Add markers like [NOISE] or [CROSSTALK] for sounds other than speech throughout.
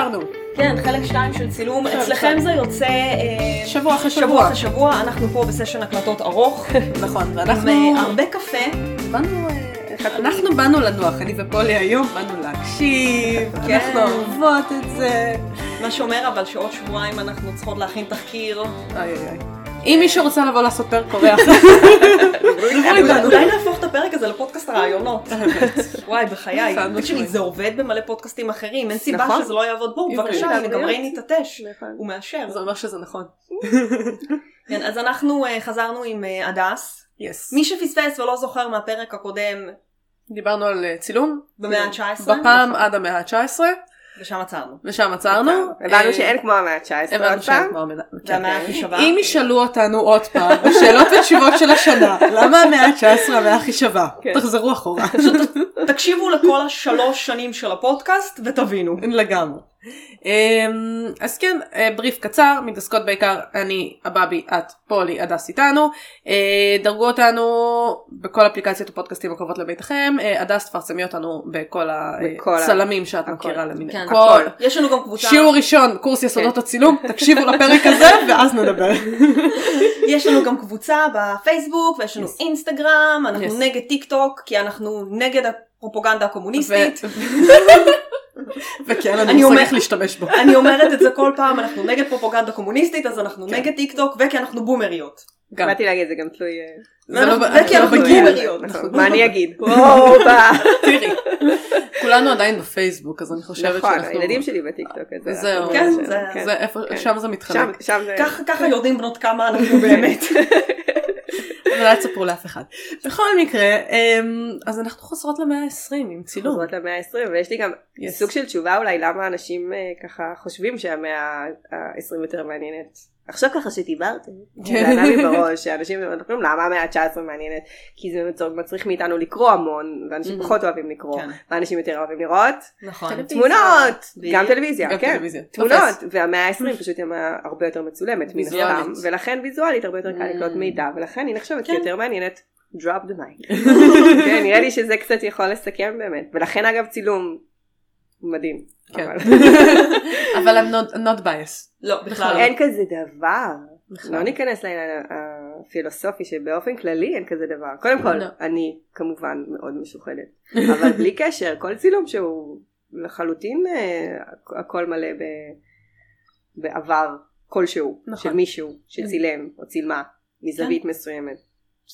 חזרנו. כן, חלק שתיים של צילום. אצלכם זה יוצא אה, שבוע אחרי שבוע שבוע. אחרי שבוע, אנחנו פה בסשן הקלטות ארוך, [LAUGHS] נכון, עם ואנחנו אה, הרבה קפה. באנו, אה, אנחנו באנו לנוח, אני ופולי היום באנו להקשיב, [LAUGHS] כן. אנחנו אוהבות את זה. מה שאומר אבל שעוד שבועיים אנחנו צריכות להכין תחקיר. אם מישהו רוצה לבוא לעשות פרק אורח, [LAUGHS] אולי נהפוך את הפרק הזה לפודקאסט רעיונות. [LAUGHS] וואי, בחיי. תקשיבי. זה עובד במלא פודקאסטים אחרים, אין סיבה נכון. שזה לא יעבוד בו. בבקשה, הנה גם עברית. רייני תתש. נכון. הוא מאשר. זה אומר שזה נכון. [LAUGHS] כן, אז אנחנו אה, חזרנו עם אה, הדס. מי שפספס ולא זוכר מהפרק הקודם, דיברנו על אה, צילום. במאה ה-19, בפעם עד המאה ה-19, ושם עצרנו. ושם עצרנו. הבנו אה, שאין כמו המאה ה-19 הבנו עוד שאין פעם. כמו המאה כן. והמאה הכי שווה. אם ישאלו אותנו עוד פעם, בשאלות ותשובות של השנה, למה המאה ה-19 המאה הכי שווה? כן. תחזרו אחורה. תקשיבו לכל השלוש שנים של הפודקאסט ותבינו. לגמרי. אמ, אז כן, אה, בריף קצר, מתעסקות בעיקר אני, הבאבי, את, פולי, הדס איתנו. אה, דרגו אותנו בכל אפליקציות הפודקאסטים הקרובות לביתכם. אה, הדס תפרסמי אותנו בכל הצלמים שאת הכל. מכירה למיניהם. כן, כל- הכל. יש לנו גם קבוצה, שיעור ראשון, קורס יסודות כן. הצילום, [LAUGHS] תקשיבו לפרק הזה ואז נדבר. [LAUGHS] יש לנו גם קבוצה בפייסבוק, ויש לנו Yes. אינסטגרם, אנחנו Yes. נגד טיק טוק, כי אנחנו נגד הפרופוגנדה הקומוניסטית. [LAUGHS] וכן, אני אני מושג אומר- איך להשתמש בו. אני אומרת את זה כל פעם, אנחנו נגד פרופוגנדה קומוניסטית, אז אנחנו כן. נגד טיק טוק, וכי אנחנו בומריות. גם. באתי להגיד זה גם תלוי. אה, זה לא- וכי אנחנו לא אנחנו. בומריות. נכון. מה אני אגיד? [LAUGHS] תראי, כולנו עדיין בפייסבוק, אז אני חושבת נכון, שאנחנו... הילדים שלי בטיקטוק. זהו, כן, זה- כן. כן. שם זה מתחלק. שם זה... ככה- יודעים בנות כמה אנחנו [LAUGHS] באמת. [LAUGHS] אבל אל תספרו לאף אחד. בכל מקרה, אמ, אז אנחנו חוזרות למאה ה-20 עם צילום. חוזרות למאה ה-20 ויש לי גם Yes. סוג של תשובה אולי למה אנשים אה, ככה חושבים שהמאה ה-20 יותר מעניינת. עכשיו ככה שדיברתם. זה עלה לי בראש שאנשים אומרים למה המאה ה-19 מעניינת כי זה מצריך- מאיתנו לקרוא המון ואנשים Mhm. פחות אוהבים לקרוא כן. ואנשים יותר אוהבים לראות נכון. תמונות. גם טלוויזיה כן. תמונות. והמאה ה-20 פשוט היא הרבה יותר מצולמת מן. הסתם ולכן ויזואלית הרבה יותר קל Mm. לקלוט מידע ולכן היא נחשבת כן. כיותר מעניינת drop the mic. [LAUGHS] כן, נראה לי שזה קצת יכול לסכם באמת ולכן אגב צילום מדהים. כן. [LAUGHS] אבל- I'm not- not biased. לא, בכלל לא. אין כזה דבר. בכלל. לא ניכנס לעניין הפילוסופי שבאופן כללי אין כזה דבר. קודם כל לא. אני כמובן מאוד משוחדת אבל בלי קשר כל צילום שהוא לחלוטין אה, הכל מלא ב- בעבר כלשהו נכון. של מישהו שצילם או צילמה מזווית מסוימת.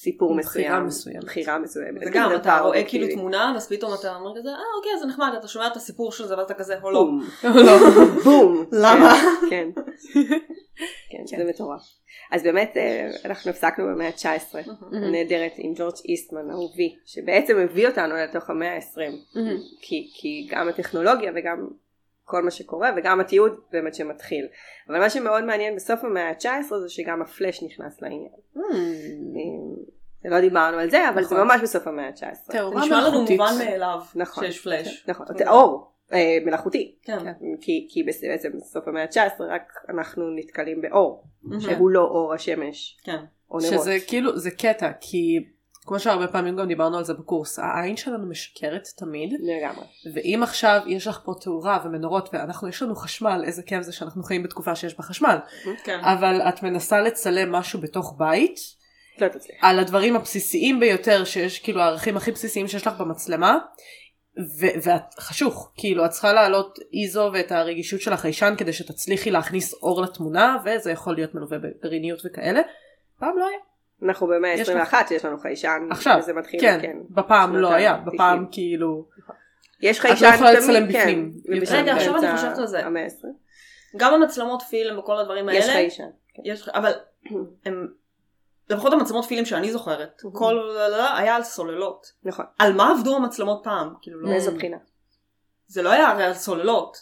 סיפור בחירה מסוים, מסוימת. בחירה מסוימת, וגם כזה אתה רואה. כאילו תמונה, ואז פתאום אתה אומר כזה, אה אוקיי, זה נחמד, אתה שומע את הסיפור של זה, ואתה כזה, או לא. בום, [LAUGHS] לא. בום. למה? כן. כן, זה מטורף. אז באמת אה, אנחנו הפסקנו במאה ה-19 הנהדרת עם ג'ורג' איסטמן אהובי שבעצם הביא אותנו לתוך המאה ה-20 כי, כי גם הטכנולוגיה וגם כל מה שקורה וגם התיעוד באמת שמתחיל אבל מה שמאוד מעניין בסוף המאה ה-19 זה שגם הפלאש נכנס לעניין אה, לא דיברנו על זה אבל זה נכון. ממש בסוף המאה ה-19 זה תאורה נשמע לנו מלאכותית. מובן מאליו נכון. שיש פלאש. נכון, אור אה, מלאכותי כן. כי, כי בס- בעצם בסוף המאה ה-19 רק אנחנו נתקלים באור מהמם. שהוא לא אור השמש כן. או נרות. שזה כאילו, זה קטע, כי כמו שהרבה פעמים גם דיברנו על זה בקורס, העין שלנו משקרת תמיד, לגמרי. ואם עכשיו יש לך פה תאורה ומנורות ואנחנו, יש לנו חשמל, איזה כיף זה שאנחנו חיים בתקופה שיש בה חשמל, כן. אבל את מנסה לצלם משהו בתוך בית, לא תצליח. על הדברים הבסיסיים ביותר שיש כאילו הערכים הכי בסיסיים שיש לך במצלמה ו- ואת חשוך כאילו את צריכה להעלות איזו ואת הרגישות של החיישן כדי שתצליחי להכניס אור לתמונה וזה יכול להיות מלווה בגרעיניות וכאלה. פעם לא היה. אנחנו במאה יש ה-21 שיש לנו חיישן. עכשיו וזה מתחיל, כן, בפעם לא היה. בפעם כאילו יש את לא חיישן יכולה תמיד, לצלם כן. בפנים. רגע, עכשיו אני חושבת על זה. המאה ה-20. גם המצלמות פילם וכל הדברים האלה. יש חיישן. יש, אבל הם, לפחות המצלמות פילים שאני זוכרת, כל היה על סוללות. נכון. על מה עבדו המצלמות פעם? כאילו לא, מאיזו בחינה? זה לא היה הרי על סוללות.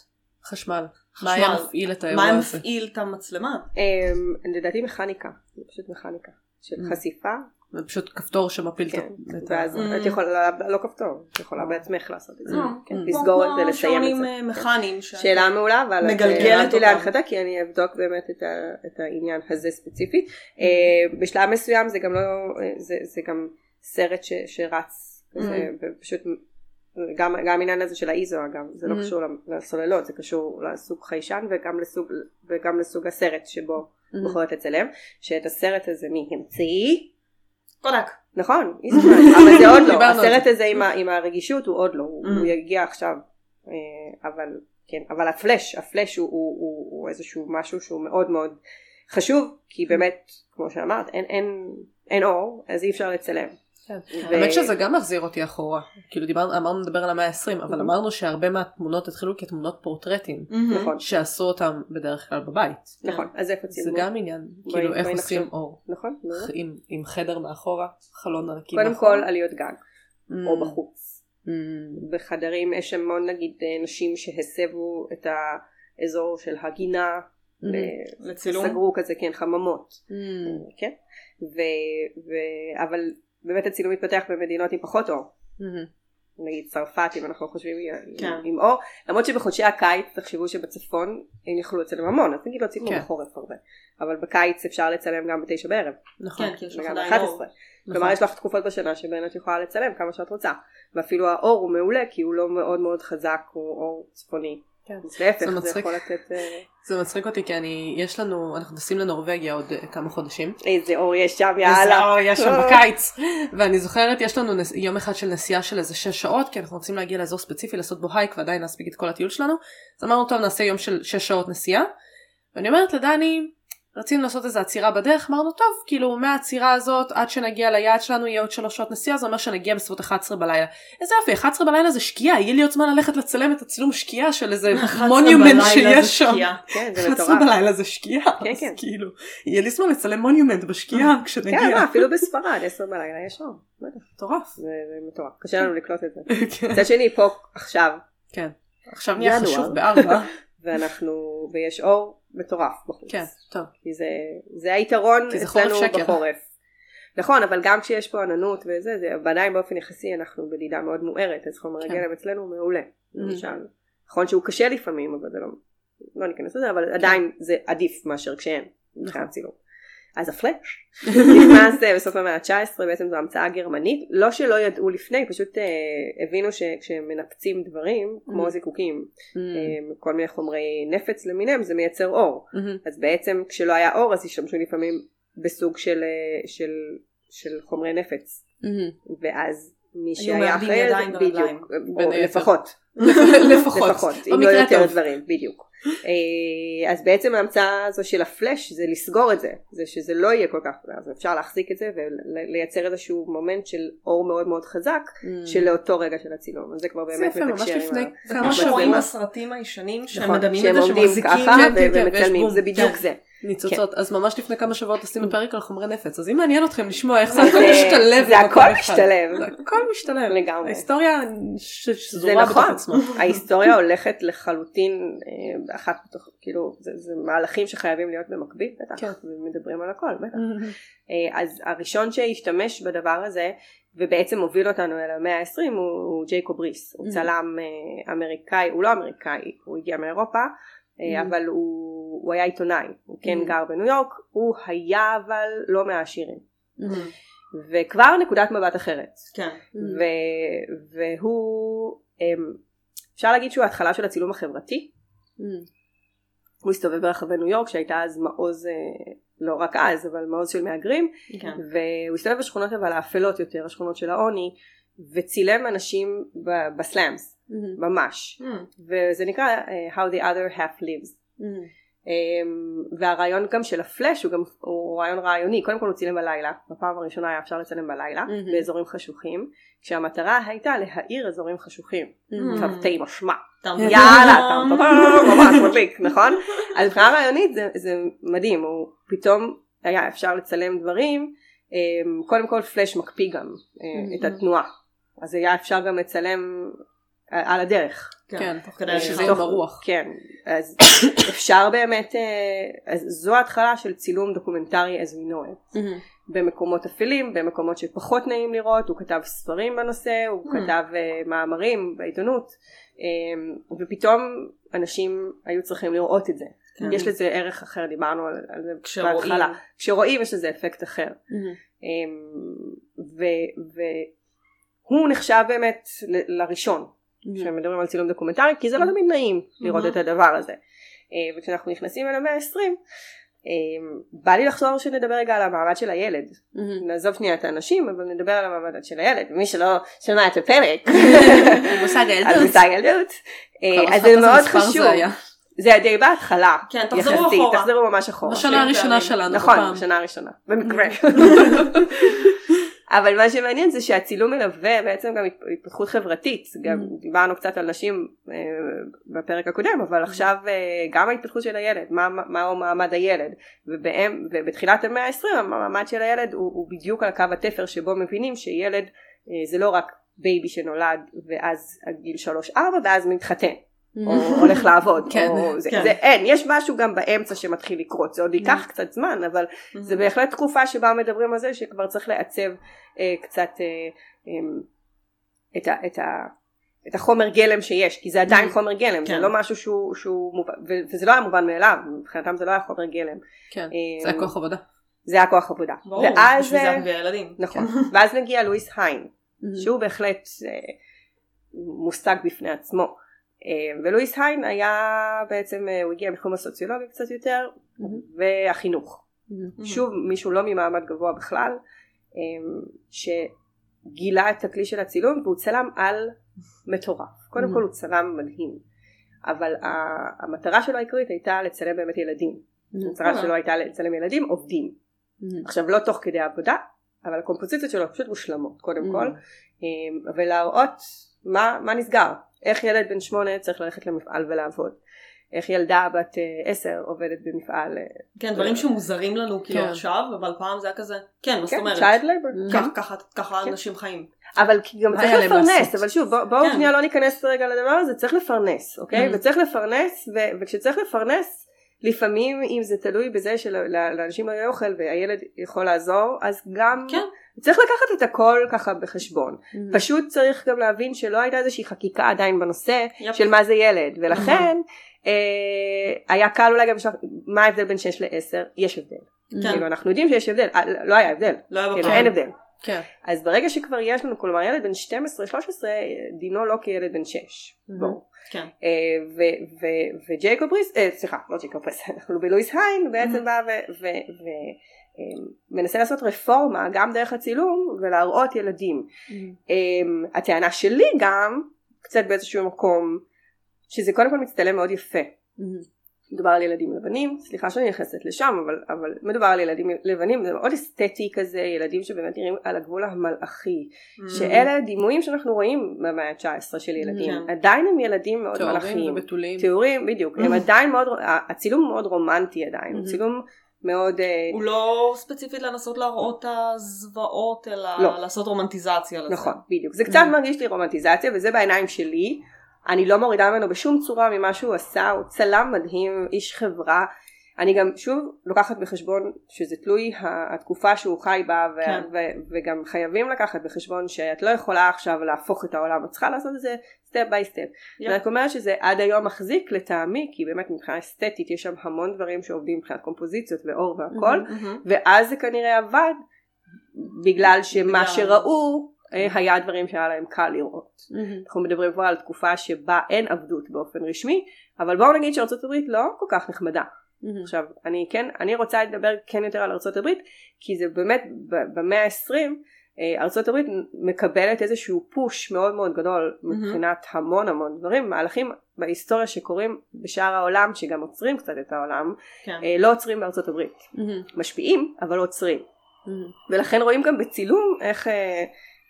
חשמל. חשמל. מה היה מפעיל את מה האירוע היה הזה? מפעיל את המצלמה? אמ, לדעתי מכניקה. זה פשוט מכניקה. של Mm. חשיפה. זה פשוט כפתור שמפיל כן. את ה... ואז Mm. את יכולה, לא כפתור, את יכולה בעצמך לעשות את זה. אה, כן, כמו- לסגור את זה, לסיים את שעונים זה. אה, מכניים. שאלה מעולה, אבל מגלגלת אה, הרמתי אותם. להנחתה כי אני אבדוק באמת את, ה, את העניין הזה ספציפית. אה, בשלב מסוים זה גם לא, זה, זה גם סרט ש, שרץ, כזה, ופשוט גם, גם העניין הזה של האיזו אגב, זה לא Mhm. קשור לסוללות, זה קשור לסוג חיישן וגם לסוג, וגם לסוג הסרט שבו Mhm. בוחרת לצלם, שאת הסרט הזה מי המציא? קודק. נכון, [LAUGHS] אבל זה עוד לא, הסרט הזה עם, הרגישות הוא עוד לא, הוא. הוא יגיע עכשיו, אה, אבל כן, אבל הפלאש, הפלאש הוא, הוא, הוא, הוא איזשהו משהו שהוא מאוד מאוד חשוב, כי באמת, כמו שאמרת, אין, אין, אין אור, אז אי אפשר לצלם. כן. ו- האמת שזה גם מחזיר אותי אחורה. כאילו דיברנו, אמרנו לדבר על המאה ה-20, אבל Mhm. אמרנו שהרבה מהתמונות התחילו כתמונות פורטרטים, נכון, שעשו אותם בדרך כלל בבית. נכון, אז איפה זה צילמו? גם עניין, כאילו איך עושים. אור. נכון. עם, חדר מאחורה, חלון ענקי קודם מאחורה. כל עליות גג, Mm, או בחוץ. mm, בחדרים יש המון נגיד אה, נשים שהסבו את האזור של הגינה, mm, לצילום. סגרו כזה, כן, חממות. mm, כן? ו, ו, אבל באמת הצילום מתפתח במדינות עם פחות אור. נגיד צרפת אם אנחנו חושבים עם, כן. עם אור, למרות שבחודשי הקיץ תחשבו שבצפון הם יכלו לצלם המון, אז נגיד לא צילמו כן. בחורף הרבה, אבל בקיץ אפשר לצלם גם בתשע בערב, נכון. כן, כי יש לך עדיין ב-11. אור. נכון. כלומר יש לך תקופות בשנה שבהן את יכולה לצלם כמה שאת רוצה, ואפילו האור הוא מעולה כי הוא לא מאוד מאוד חזק, הוא אור צפוני. כן. אז להפך זה זה. יכול לתת... אה, זה מצחיק אותי כי אני, יש לנו, אנחנו נוסעים לנורבגיה עוד אה, כמה חודשים. איזה אור יש שם איזה יאללה. אור יש שם. [LAUGHS] בקיץ. ואני זוכרת, יש לנו נס- יום אחד של נסיעה של איזה שש שעות, כי אנחנו רוצים להגיע לאזור ספציפי, לעשות בו הייק ועדיין להספיק את כל הטיול שלנו. אז אמרנו, טוב, נעשה יום של שש שעות נסיעה. ואני אומרת לדני, רצינו לעשות איזה עצירה בדרך, אמרנו, טוב, כאילו, מהעצירה הזאת עד שנגיע ליעד שלנו יהיה עוד שלוש שעות נסיעה, זה אומר שנגיע בסביבות 11 בלילה. איזה יופי, 11 בלילה זה שקיעה, יהיה לי עוד זמן ללכת לצלם את הצילום שקיעה של איזה [LAUGHS] 11 מוניומנט שיש שם. כן זה 11 מטורף. בלילה זה שקיעה, כן, אז כן. כאילו, יהיה לי זמן לצלם מוניומנט בשקיעה [LAUGHS] כשנגיע. כן, אפילו בספרד 10 בלילה יש. בטח. מטורף. זה מטורף. קשה לנו לקלוט את זה. [LAUGHS] כן. מצד שני פה עכשיו כן. עכשיו נהיה. חשוב בארבע. ואנחנו ויש אור מטורף בחוץ. כן, טוב. כי זה, זה היתרון כי זה אצלנו שקר. בחורף. נכון, אבל גם כשיש פה עננות וזה, זה ועדיין באופן יחסי אנחנו בדידה מאוד מוארת, אז חומר כן. הגלם אצלנו הוא מעולה. Mhm. למשל. נכון שהוא קשה לפעמים, אבל זה לא, לא ניכנס לזה, אבל עדיין זה עדיף מאשר כשאין, מבחינת נכון. צילום. אז הפלאש [LAUGHS] נכנס אה, בסוף המאה ה-19, בעצם זו המצאה גרמנית, לא שלא ידעו לפני, פשוט אה, הבינו שכשהם מנפצים דברים, כמו Mhm. זיקוקים, Mm, אה, כל מיני חומרי נפץ למיניהם, זה מייצר אור. מהמם. אז בעצם כשלא היה אור אז השתמשו לפעמים בסוג של, אה, של, של חומרי נפץ מהמם. ואז מי שהיה ידיים זה. בדיוק. [LAUGHS] לפחות, לפחות. אם לא יותר. דברים, בדיוק. אה, אז בעצם ההמצאה הזו של הפלאש זה לסגור את זה, זה שזה לא יהיה כל כך, אז אפשר להחזיק את זה ולייצר איזשהו מומנט של אור מאוד מאוד חזק Mm. שלאותו רגע של הצילום, אז זה כבר באמת ממש מתקשר עם לפני ה... זה כמה כמו שרואים שבועות. בסרטים הישנים שהם נכון, מדמים שהם את זה שמחזיקים. כן. זה בדיוק כן. זה. ניצוצות. אז ממש לפני כמה שבועות עשינו פרק על חומרי נפץ, אז אם מעניין אתכם לשמוע איך זה אז, הכל משתלב. זה הכל. משתלב. זה הכל משתלב. לגמרי. ההיסטוריה זה שזורה בתוך נכון, עצמה. [LAUGHS] ההיסטוריה הולכת לחלוטין אה, באחת בתוך, כאילו, זה, זה מהלכים שחייבים להיות במקביל, בטח, כן. ומדברים על הכל, בטח. אה, אז הראשון שהשתמש בדבר הזה, ובעצם הוביל אותנו אל המאה ה-20, הוא, הוא ג'ייקוב ריס, הוא. צלם אה, אמריקאי, הוא לא אמריקאי, הוא הגיע מאירופה. אבל הוא, הוא היה עיתונאי, הוא כן Mhm. גר בניו יורק, הוא היה אבל לא מהעשירים, מהמם. וכבר נקודת מבט אחרת. כן. והוא, אמ, אפשר להגיד שהוא ההתחלה של הצילום החברתי. מהמם. הוא הסתובב ברחבי ניו יורק שהייתה אז מעוז, אה, לא רק אז, אבל מעוז של מהגרים, כן. והוא הסתובב בשכונות אבל האפלות יותר, השכונות של העוני, וצילם אנשים ב- בסלאמס, מהמם. ממש. Mm. וזה נקרא אה, How the other half lives. מהמם. אמ, והרעיון גם של הפלאש הוא גם הוא רעיון רעיוני. קודם כל הוא צילם בלילה. בפעם הראשונה היה אפשר לצלם בלילה מהמם. באזורים חשוכים כשהמטרה הייתה להאיר אזורים חשוכים. תרתי משמע יאללה ממש מדליק נכון? [LAUGHS] אז מבחינה רעיונית זה, זה מדהים. הוא פתאום היה אפשר לצלם דברים. אמ, קודם כל פלאש מקפיא גם אה, את התנועה. אז היה אפשר גם לצלם על על הדרך כן, תוך כדי אה, שזה. יהיה ברוח. כן, אז [COUGHS] אפשר באמת, אה, אז זו ההתחלה של צילום דוקומנטרי as we know it. במקומות אפלים, במקומות שפחות נעים לראות, הוא כתב ספרים בנושא, הוא. כתב אה, מאמרים בעיתונות, אה, ופתאום אנשים היו צריכים לראות את זה. כן. יש לזה ערך אחר, דיברנו על, על זה כשרואים. בהתחלה. כשרואים יש לזה אפקט אחר. אמ, ו- והוא נחשב באמת ל- לראשון שמדברים על צילום דוקומנטרי, כי זה לא תמיד נעים לראות את הדבר הזה. אה, וכשאנחנו נכנסים אל המאה ה-20, בא לי לחזור שנדבר רגע על המעמד של הילד. נעזוב שנייה את האנשים, אבל נדבר על המעמד של הילד. מי שלא שמע את הפרק, [LAUGHS] מושג הילדות. מושג ילדות, אה, אז זה מאוד חשוב. זה היה? די בהתחלה, כן, תחזרו יחסית, אחורה. תחזרו ממש אחורה. בשנה הראשונה שלנו. נכון. בשנה הראשונה, [LAUGHS] במקרה. [LAUGHS] אבל מה שמעניין זה שהצילום מלווה בעצם גם התפ- התפתחות חברתית, גם דיברנו קצת על נשים אה, בפרק הקודם, אבל עכשיו אה, גם ההתפתחות של הילד, מה- מה- מהו מעמד הילד, ובאם- ובתחילת המאה ה-20 המעמד של הילד הוא, הוא בדיוק על קו התפר שבו מבינים שילד אה, זה לא רק בייבי שנולד ואז עד גיל 3-4 ואז מתחתן. או הולך לעבוד, [LAUGHS] כן. או זה, כן. זה אין, יש משהו גם באמצע שמתחיל לקרות, זה עוד ייקח קצת זמן, אבל זה בהחלט תקופה שבה מדברים על זה שכבר צריך לעצב אה, קצת אה, אה, את, ה, את, ה, את החומר גלם שיש, כי זה עדיין חומר גלם, זה כן. לא משהו שהוא, שהוא מובן, וזה לא היה מובן מאליו, מבחינתם זה לא היה חומר גלם, כן, אה, זה היה כוח עבודה. זה היה כוח עבודה. ברור, בשביל זה אה, מביאה ילדים. נכון, ואז מגיע לואיס היין, שהוא בהחלט אה, מושג בפני עצמו. אה, ולואיס היין היה בעצם, אה, הוא הגיע מתחום הסוציולוגיה קצת יותר, והחינוך. שוב מישהו לא ממעמד גבוה בכלל, אה, שגילה את הכלי של הצילום והוא צלם על מטורף. קודם כל הוא צלם מדהים, אבל המטרה שלו העיקרית הייתה לצלם באמת ילדים. המטרה שלו הייתה לצלם ילדים עובדים. עכשיו לא תוך כדי עבודה, אבל הקומפוזיציות שלו פשוט מושלמות קודם. כל, אה, ולהראות מה, מה נסגר, איך ילד בן שמונה צריך ללכת למפעל ולעבוד, איך ילדה בת אה, עשר עובדת במפעל, אה, כן, דברים שמוזרים לנו כאילו כן. עכשיו, אבל פעם זה היה כזה, כן, מה זאת כן, אומרת? child labor, ככה- ככה כן. אנשים חיים. אבל גם צריך לפרנס? אבל שוב בוא- בואו כן. שנייה לא ניכנס רגע לדבר הזה, צריך לפרנס, אוקיי? Mm. וצריך לפרנס, ו- וכשצריך לפרנס, לפעמים אם זה תלוי בזה שלאנשים לא יהיה אוכל והילד יכול לעזור, אז גם כן. צריך לקחת את הכל ככה בחשבון. פשוט צריך גם להבין שלא הייתה איזושהי חקיקה עדיין בנושא יפ. של מה זה ילד, ולכן אה, היה קל אולי גם לשאול מה ההבדל בין 6 ל-10, יש הבדל. כן. כאילו אנחנו יודעים שיש הבדל, אה, לא היה הבדל, לא היה כאילו. אין הבדל. כן. אז ברגע שכבר יש לנו, כלומר ילד בן 12-13, דינו לא כילד בן 6. ברור. כן. אה, וג'ייקוב ריס, אה, סליחה, לא ג'ייקוב ריס, [LAUGHS] אנחנו בלואיס היין בעצם בא ומנסה לעשות רפורמה גם דרך הצילום ולהראות ילדים. אמ, הטענה שלי גם, קצת באיזשהו מקום, שזה קודם כל מצטלם מאוד יפה. מדובר על ילדים לבנים, סליחה שאני נכנסת לשם, אבל, אבל מדובר על ילדים לבנים, זה מאוד אסתטי כזה, ילדים שבאמת נראים על הגבול המלאכי, Mm. שאלה דימויים שאנחנו רואים במאה ה-19 של ילדים, כן. עדיין הם ילדים מאוד תיאורים מלאכיים, ובתולים. תיאורים, בדיוק, הם עדיין מאוד, הצילום מאוד רומנטי עדיין, הוא צילום מאוד, אה, הוא לא ספציפית לנסות להראות את הזוועות, אלא לא. לעשות רומנטיזציה לזה. נכון, בדיוק. זה קצת מרגיש לי רומנטיזציה, וזה בעיניים שלי. אני לא מורידה ממנו בשום צורה ממה שהוא עשה, הוא צלם מדהים, איש חברה. אני גם שוב לוקחת בחשבון שזה תלוי התקופה שהוא חי בה, ו- כן. ו- וגם חייבים לקחת בחשבון שאת לא יכולה עכשיו להפוך את העולם, את צריכה לעשות את זה Step by step. Yep. ואני אומרת שזה עד היום מחזיק לטעמי, כי באמת מבחינה אסתטית יש שם המון דברים שעובדים מבחינת קומפוזיציות ואור והכל, מהמם. ואז זה כנראה עבד בגלל שמה בגלל- שראו היה דברים שהיה להם קל לראות. אנחנו מדברים כבר על תקופה שבה אין עבדות באופן רשמי, אבל בואו נגיד שארצות הברית לא כל כך נחמדה. עכשיו, אני כן, אני רוצה לדבר כן יותר על ארצות הברית, כי זה באמת במאה ה-20, ארצות הברית מקבלת איזשהו פוש מאוד מאוד גדול מבחינת המון המון דברים, מהלכים בהיסטוריה שקורים בשאר העולם, שגם עוצרים קצת את העולם, כן. אה, לא עוצרים בארצות הברית. משפיעים, אבל לא עוצרים. ולכן רואים גם בצילום איך, אה,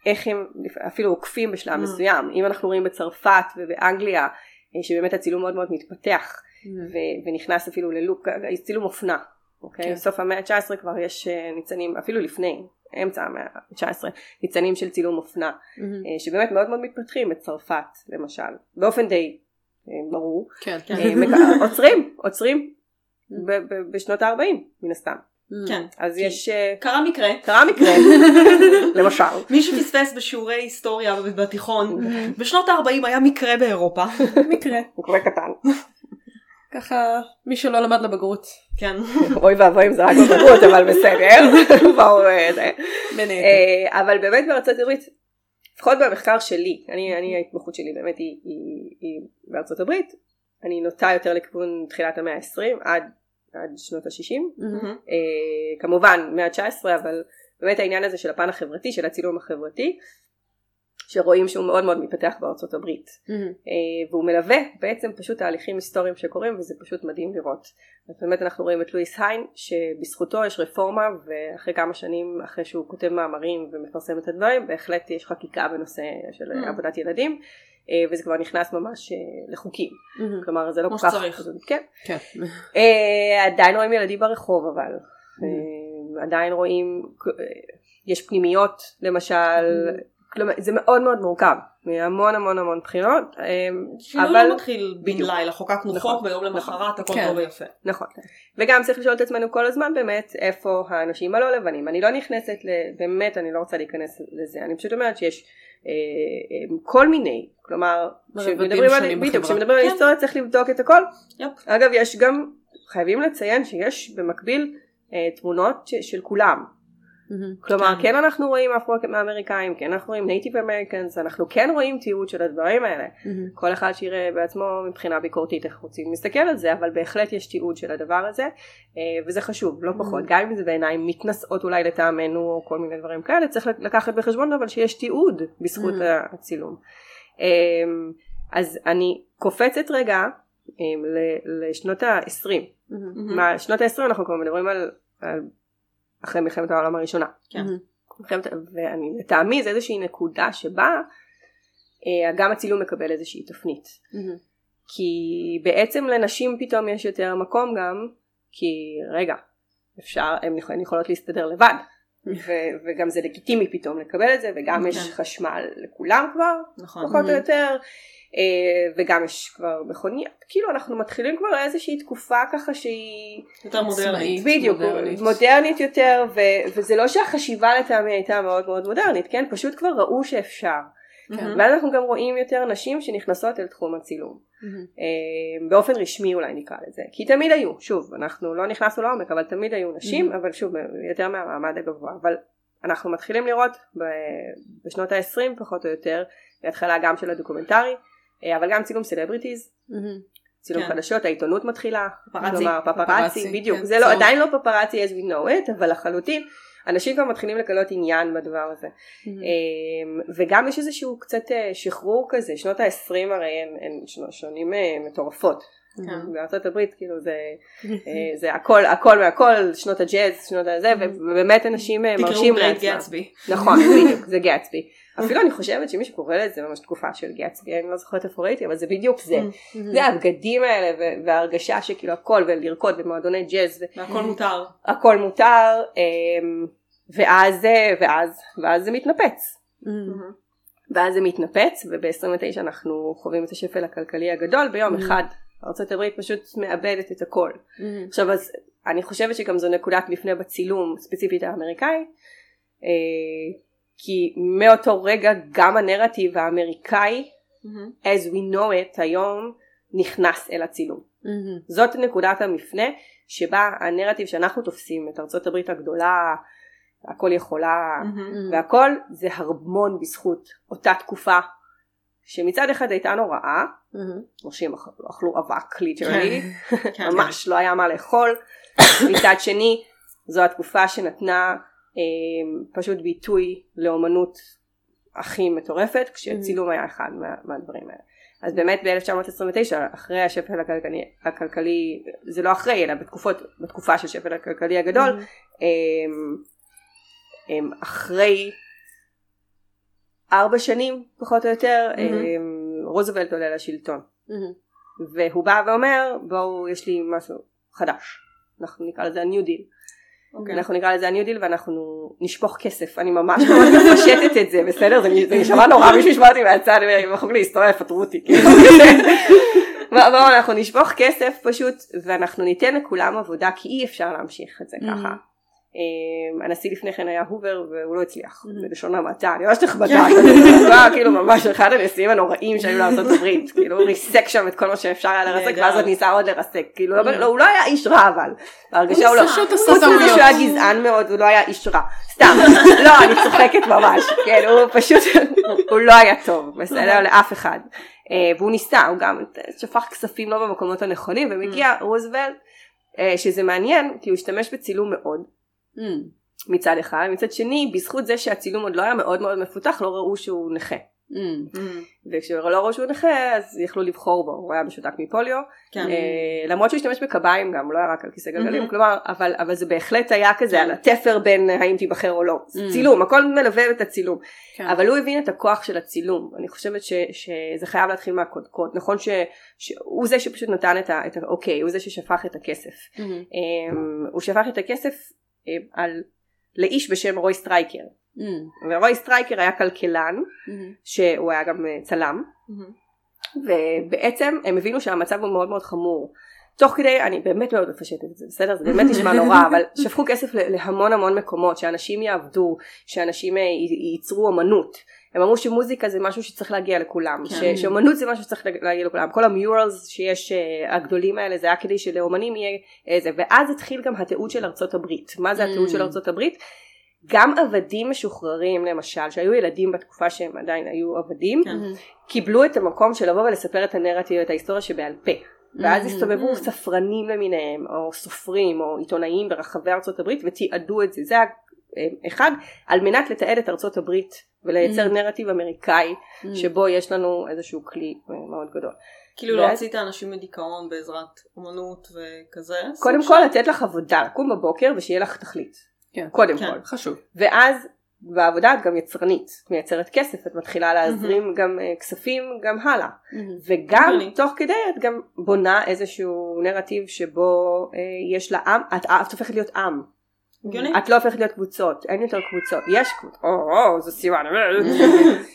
איך הם אפילו עוקפים בשלב Mm. מסוים. אם אנחנו רואים בצרפת ובאנגליה, אה, שבאמת הצילום מאוד מאוד מתפתח, ו- ונכנס אפילו ללוק, צילום אופנה. אוקיי? כן. בסוף המאה ה-19 כבר יש אה, ניצנים, אפילו לפני, אמצע המאה ה-19, ניצנים של צילום אופנה, אה, שבאמת מאוד מאוד מתפתחים בצרפת למשל, באופן די ברור. כן. מק- [LAUGHS] עוצרים, עוצרים ב- בשנות ה-40 מן הסתם. כן. אז כי- יש, אה, קרה מקרה. קרה מקרה, [LAUGHS] למשל. מי שפספס בשיעורי היסטוריה בתיכון, [LAUGHS] בשנות ה-40 היה מקרה באירופה. [LAUGHS] מקרה. מקרה קטן. ככה מי שלא למד לבגרות. כן. אוי ואבוי אם זה רק בבגרות, אבל בסדר. אה. אה, אבל באמת בארצות הברית, לפחות במחקר שלי, אני, אני ההתמחות שלי באמת היא בארצות הברית, אני נוטה יותר לכיוון תחילת המאה ה-20 עד, עד שנות ה-60, מהמם. אה, כמובן מאה ה-19 אבל באמת העניין הזה של הפן החברתי, של הצילום החברתי, שרואים שהוא מאוד מאוד מתפתח בארצות הברית. אה, והוא מלווה בעצם פשוט תהליכים היסטוריים שקורים וזה פשוט מדהים לראות. אז באמת אנחנו רואים את לואיס היין שבזכותו יש רפורמה ואחרי כמה שנים אחרי שהוא כותב מאמרים ומפרסם את הדברים בהחלט יש חקיקה בנושא של Mm. עבודת ילדים אה, וזה כבר נכנס ממש אה, לחוקים. כלומר זה לא כמו כל כך... שצריך. כן. כן. עדיין רואים ילדים ברחוב אבל. אה, עדיין רואים, יש פנימיות למשל, כלומר זה מאוד מאוד מורכב, מהמון המון המון בחינות, אה, שינוי אבל לא מתחיל בן. לילה, חוקקנו נכון. חוק ביום למחרת הכל כן. טוב ויפה. נכון, וגם צריך לשאול את עצמנו כל הזמן באמת איפה האנשים הלא לבנים, אני לא נכנסת, ל- באמת אני לא רוצה להיכנס לזה, אני פשוט אומרת שיש אה, אה, כל מיני, כלומר, כשמדברים על, בדיוק. כשמדברים על כן. היסטוריה צריך לבדוק את הכל, יפ. אגב יש גם, חייבים לציין שיש במקביל אה, תמונות ש- של כולם, כלומר כן. כן אנחנו רואים אפרו-אמריקאים, כן אנחנו רואים נייטיב אמריקאנס, אנחנו כן רואים תיעוד של הדברים האלה, כל אחד שיראה בעצמו מבחינה ביקורתית איך רוצים להסתכל על זה, אבל בהחלט יש תיעוד של הדבר הזה, אה, וזה חשוב, לא פחות, גם אם זה בעיניים מתנשאות אולי לטעמנו או כל מיני דברים כאלה, צריך לקחת בחשבון אבל שיש תיעוד בזכות Mhm. הצילום. אה, אז אני קופצת רגע ל- לשנות ה-20, מה, שנות ה-20 אנחנו כבר מדברים על אחרי מלחמת העולם הראשונה. כן. מלחמת, ואני לטעמי זה איזושהי נקודה שבה אה, גם הצילום מקבל איזושהי תפנית. כי בעצם לנשים פתאום יש יותר מקום גם, כי רגע, אפשר, הן יכול- הן יכולות להסתדר לבד. ו- וגם זה לגיטימי פתאום לקבל את זה, וגם יש כן. חשמל לכולם כבר, נכון. פחות או יותר, וגם יש כבר מכוניות, כאילו אנחנו מתחילים כבר איזושהי תקופה ככה שהיא יותר מודרנית. בדיוק, מודרנית. מודרנית יותר, ו- וזה לא שהחשיבה לטעמי הייתה מאוד מאוד מודרנית, כן? פשוט כבר ראו שאפשר. כן. ואז אנחנו גם רואים יותר נשים שנכנסות אל תחום הצילום. אה, באופן רשמי אולי נקרא לזה. כי תמיד היו, שוב, אנחנו לא נכנסנו לעומק, אבל תמיד היו נשים, אבל שוב, יותר מהמעמד הגבוה. אבל אנחנו מתחילים לראות בשנות ה-20 פחות או יותר, בהתחלה גם של הדוקומנטרי, אה, אבל גם צילום סלבריטיז, צילום כן. חדשות, העיתונות מתחילה, פפרצי. כלומר פפרצי, פפרצי, בדיוק, כן, זה לא. עדיין לא פפרצי as we know it, אבל לחלוטין, אנשים כבר מתחילים לגלות עניין בדבר הזה. אמ, וגם יש איזשהו קצת אה, שחרור כזה, שנות ה-20 הרי הן, הן שנו- שנים אה, מטורפות. כן. בארצות הברית כאילו זה, [LAUGHS] אה, זה הכל, הכל מהכל, שנות הג'אז, שנות הזה, ובאמת אנשים אה, תקראו מרשים great לעצמם. גטסבי. נכון, בדיוק, זה גטסבי. [LAUGHS] אפילו אני חושבת שמי שקורא לזה ממש תקופה של גטסבי, אני לא זוכרת איפה ראיתי, אבל זה בדיוק זה. זה הבגדים האלה וההרגשה שכאילו הכל, ולרקוד במועדוני ג'אז, והכל מותר. והכל מותר, אמ, ואז, ואז, ואז זה מתנפץ. ואז זה מתנפץ, וב-29 אנחנו חווים את השפל הכלכלי הגדול, ביום אחד ארה"ב פשוט מאבדת את הכל. עכשיו אז אני חושבת שגם זו נקודת מפנה בצילום ספציפית האמריקאי אה, כי מאותו רגע גם הנרטיב האמריקאי as we know it היום נכנס אל הצילום. זאת נקודת המפנה שבה הנרטיב שאנחנו תופסים את ארצות הברית הגדולה הכל יכולה והכל זה המון בזכות אותה תקופה שמצד אחד הייתה נוראה אנשים אכלו- אכלו אבק ליטרלי [LAUGHS] כן. ממש לא היה מה לאכול. מצד שני זו התקופה שנתנה פשוט ביטוי לאומנות הכי מטורפת כשצילום היה אחד מה, מהדברים האלה. אז באמת ב-1929 אחרי השפל הכלכלי, הכלכלי זה לא אחרי אלא בתקופות, בתקופה של השפל הכלכלי הגדול אה, אה, אחרי ארבע שנים פחות או יותר אה, רוזוולט עולה לשלטון. והוא בא ואומר בואו יש לי משהו חדש. אנחנו נקרא לזה ה-new deal אוקיי. אנחנו נקרא לזה ה-new deal ואנחנו נשפוך כסף אני ממש ממש מפשטת את זה בסדר זה נשמע נורא מישהו ישמע אותי מהצד בחוג להיסטוריה יפטרו אותי כאילו. אנחנו נשפוך כסף פשוט ואנחנו ניתן לכולם עבודה כי אי אפשר להמשיך את זה ככה הנשיא לפני כן היה הובר והוא לא הצליח, בלשון המעטה, אני ממש נכבדה, הוא היה כאילו ממש אחד הנשיאים הנוראים שהיו לארצות הברית, [LAUGHS] כאילו הוא ריסק שם את כל מה שאפשר היה לרסק ואז עוד ניסה עוד לרסק, כאילו לא, הוא לא היה איש רע אבל, בהרגשה הוא לא, חוץ מזה שהוא היה גזען מאוד הוא לא היה איש רע, סתם, [LAUGHS] לא אני צוחקת ממש, כן הוא פשוט, הוא לא היה טוב, בסדר? לאף אחד, והוא ניסה, הוא גם שפך כספים לא במקומות הנכונים ומגיע רוזוולט שזה מעניין כי הוא השתמש בצילום מאוד Mm. מצד אחד, מצד שני בזכות זה שהצילום עוד לא היה מאוד מאוד מפותח לא ראו שהוא נכה. Mm. Mm. וכשלא ראו שהוא נכה אז יכלו לבחור בו, הוא היה משותק מפוליו, כן. אה, למרות שהוא השתמש בקביים גם, הוא לא היה רק על כיסא גלגלים, mm-hmm. כלומר, אבל, אבל זה בהחלט היה כזה כן. על התפר בין האם תיבחר או לא, mm. צילום, הכל מלווה את הצילום, כן. אבל הוא הבין את הכוח של הצילום, אני חושבת ש, שזה חייב להתחיל מהקודקוד, נכון ש, שהוא זה שפשוט נתן את האוקיי, הוא זה ששפך את הכסף, mm-hmm. um, הוא שפך את הכסף אה, על, לאיש בשם רוי סטרייקר. Mm. ורוי סטרייקר היה כלכלן, mm-hmm. שהוא היה גם אה, צלם, mm-hmm. ובעצם הם הבינו שהמצב הוא מאוד מאוד חמור. תוך כדי, אני באמת מאוד מפשטת את זה, בסדר? זה באמת נשמע [LAUGHS] נורא, אבל שפכו כסף להמון המון מקומות, שאנשים יעבדו, שאנשים אה, ייצרו אמנות. הם אמרו שמוזיקה זה משהו שצריך להגיע לכולם, כן. שאומנות זה משהו שצריך להגיע לכולם, כל המיורלס שיש uh, הגדולים האלה זה היה כדי שלאומנים יהיה איזה, ואז התחיל גם התיעוד של ארצות הברית, מה זה התיעוד של mm. ארצות הברית? גם עבדים משוחררים למשל, שהיו ילדים בתקופה שהם עדיין היו עבדים, כן. קיבלו את המקום של לבוא ולספר את הנרטיב, את ההיסטוריה שבעל פה. ואז. הסתובבו ספרנים למיניהם, או סופרים, או עיתונאים ברחבי ארצות הברית, ותיעדו את זה. זה אחד, על מנת לתעד את ארצות הברית ולייצר mm. נרטיב אמריקאי mm. שבו יש לנו איזשהו כלי מאוד גדול. כאילו להוציא את האנשים מדיכאון בעזרת אומנות וכזה? קודם כל לתת לך עבודה, לקום בבוקר ושיהיה לך תכלית. כן. קודם כן. כל. חשוב. ואז בעבודה את גם יצרנית, את מייצרת כסף, את מתחילה להזרים mm-hmm. גם uh, כספים גם הלאה. Mm-hmm. וגם mm-hmm. תוך כדי את גם בונה איזשהו נרטיב שבו uh, יש לה עם, את, את הופכת להיות עם. הגיוני. את לא הופכת להיות קבוצות, אין יותר קבוצות, יש קבוצות, או, או, זו סימן,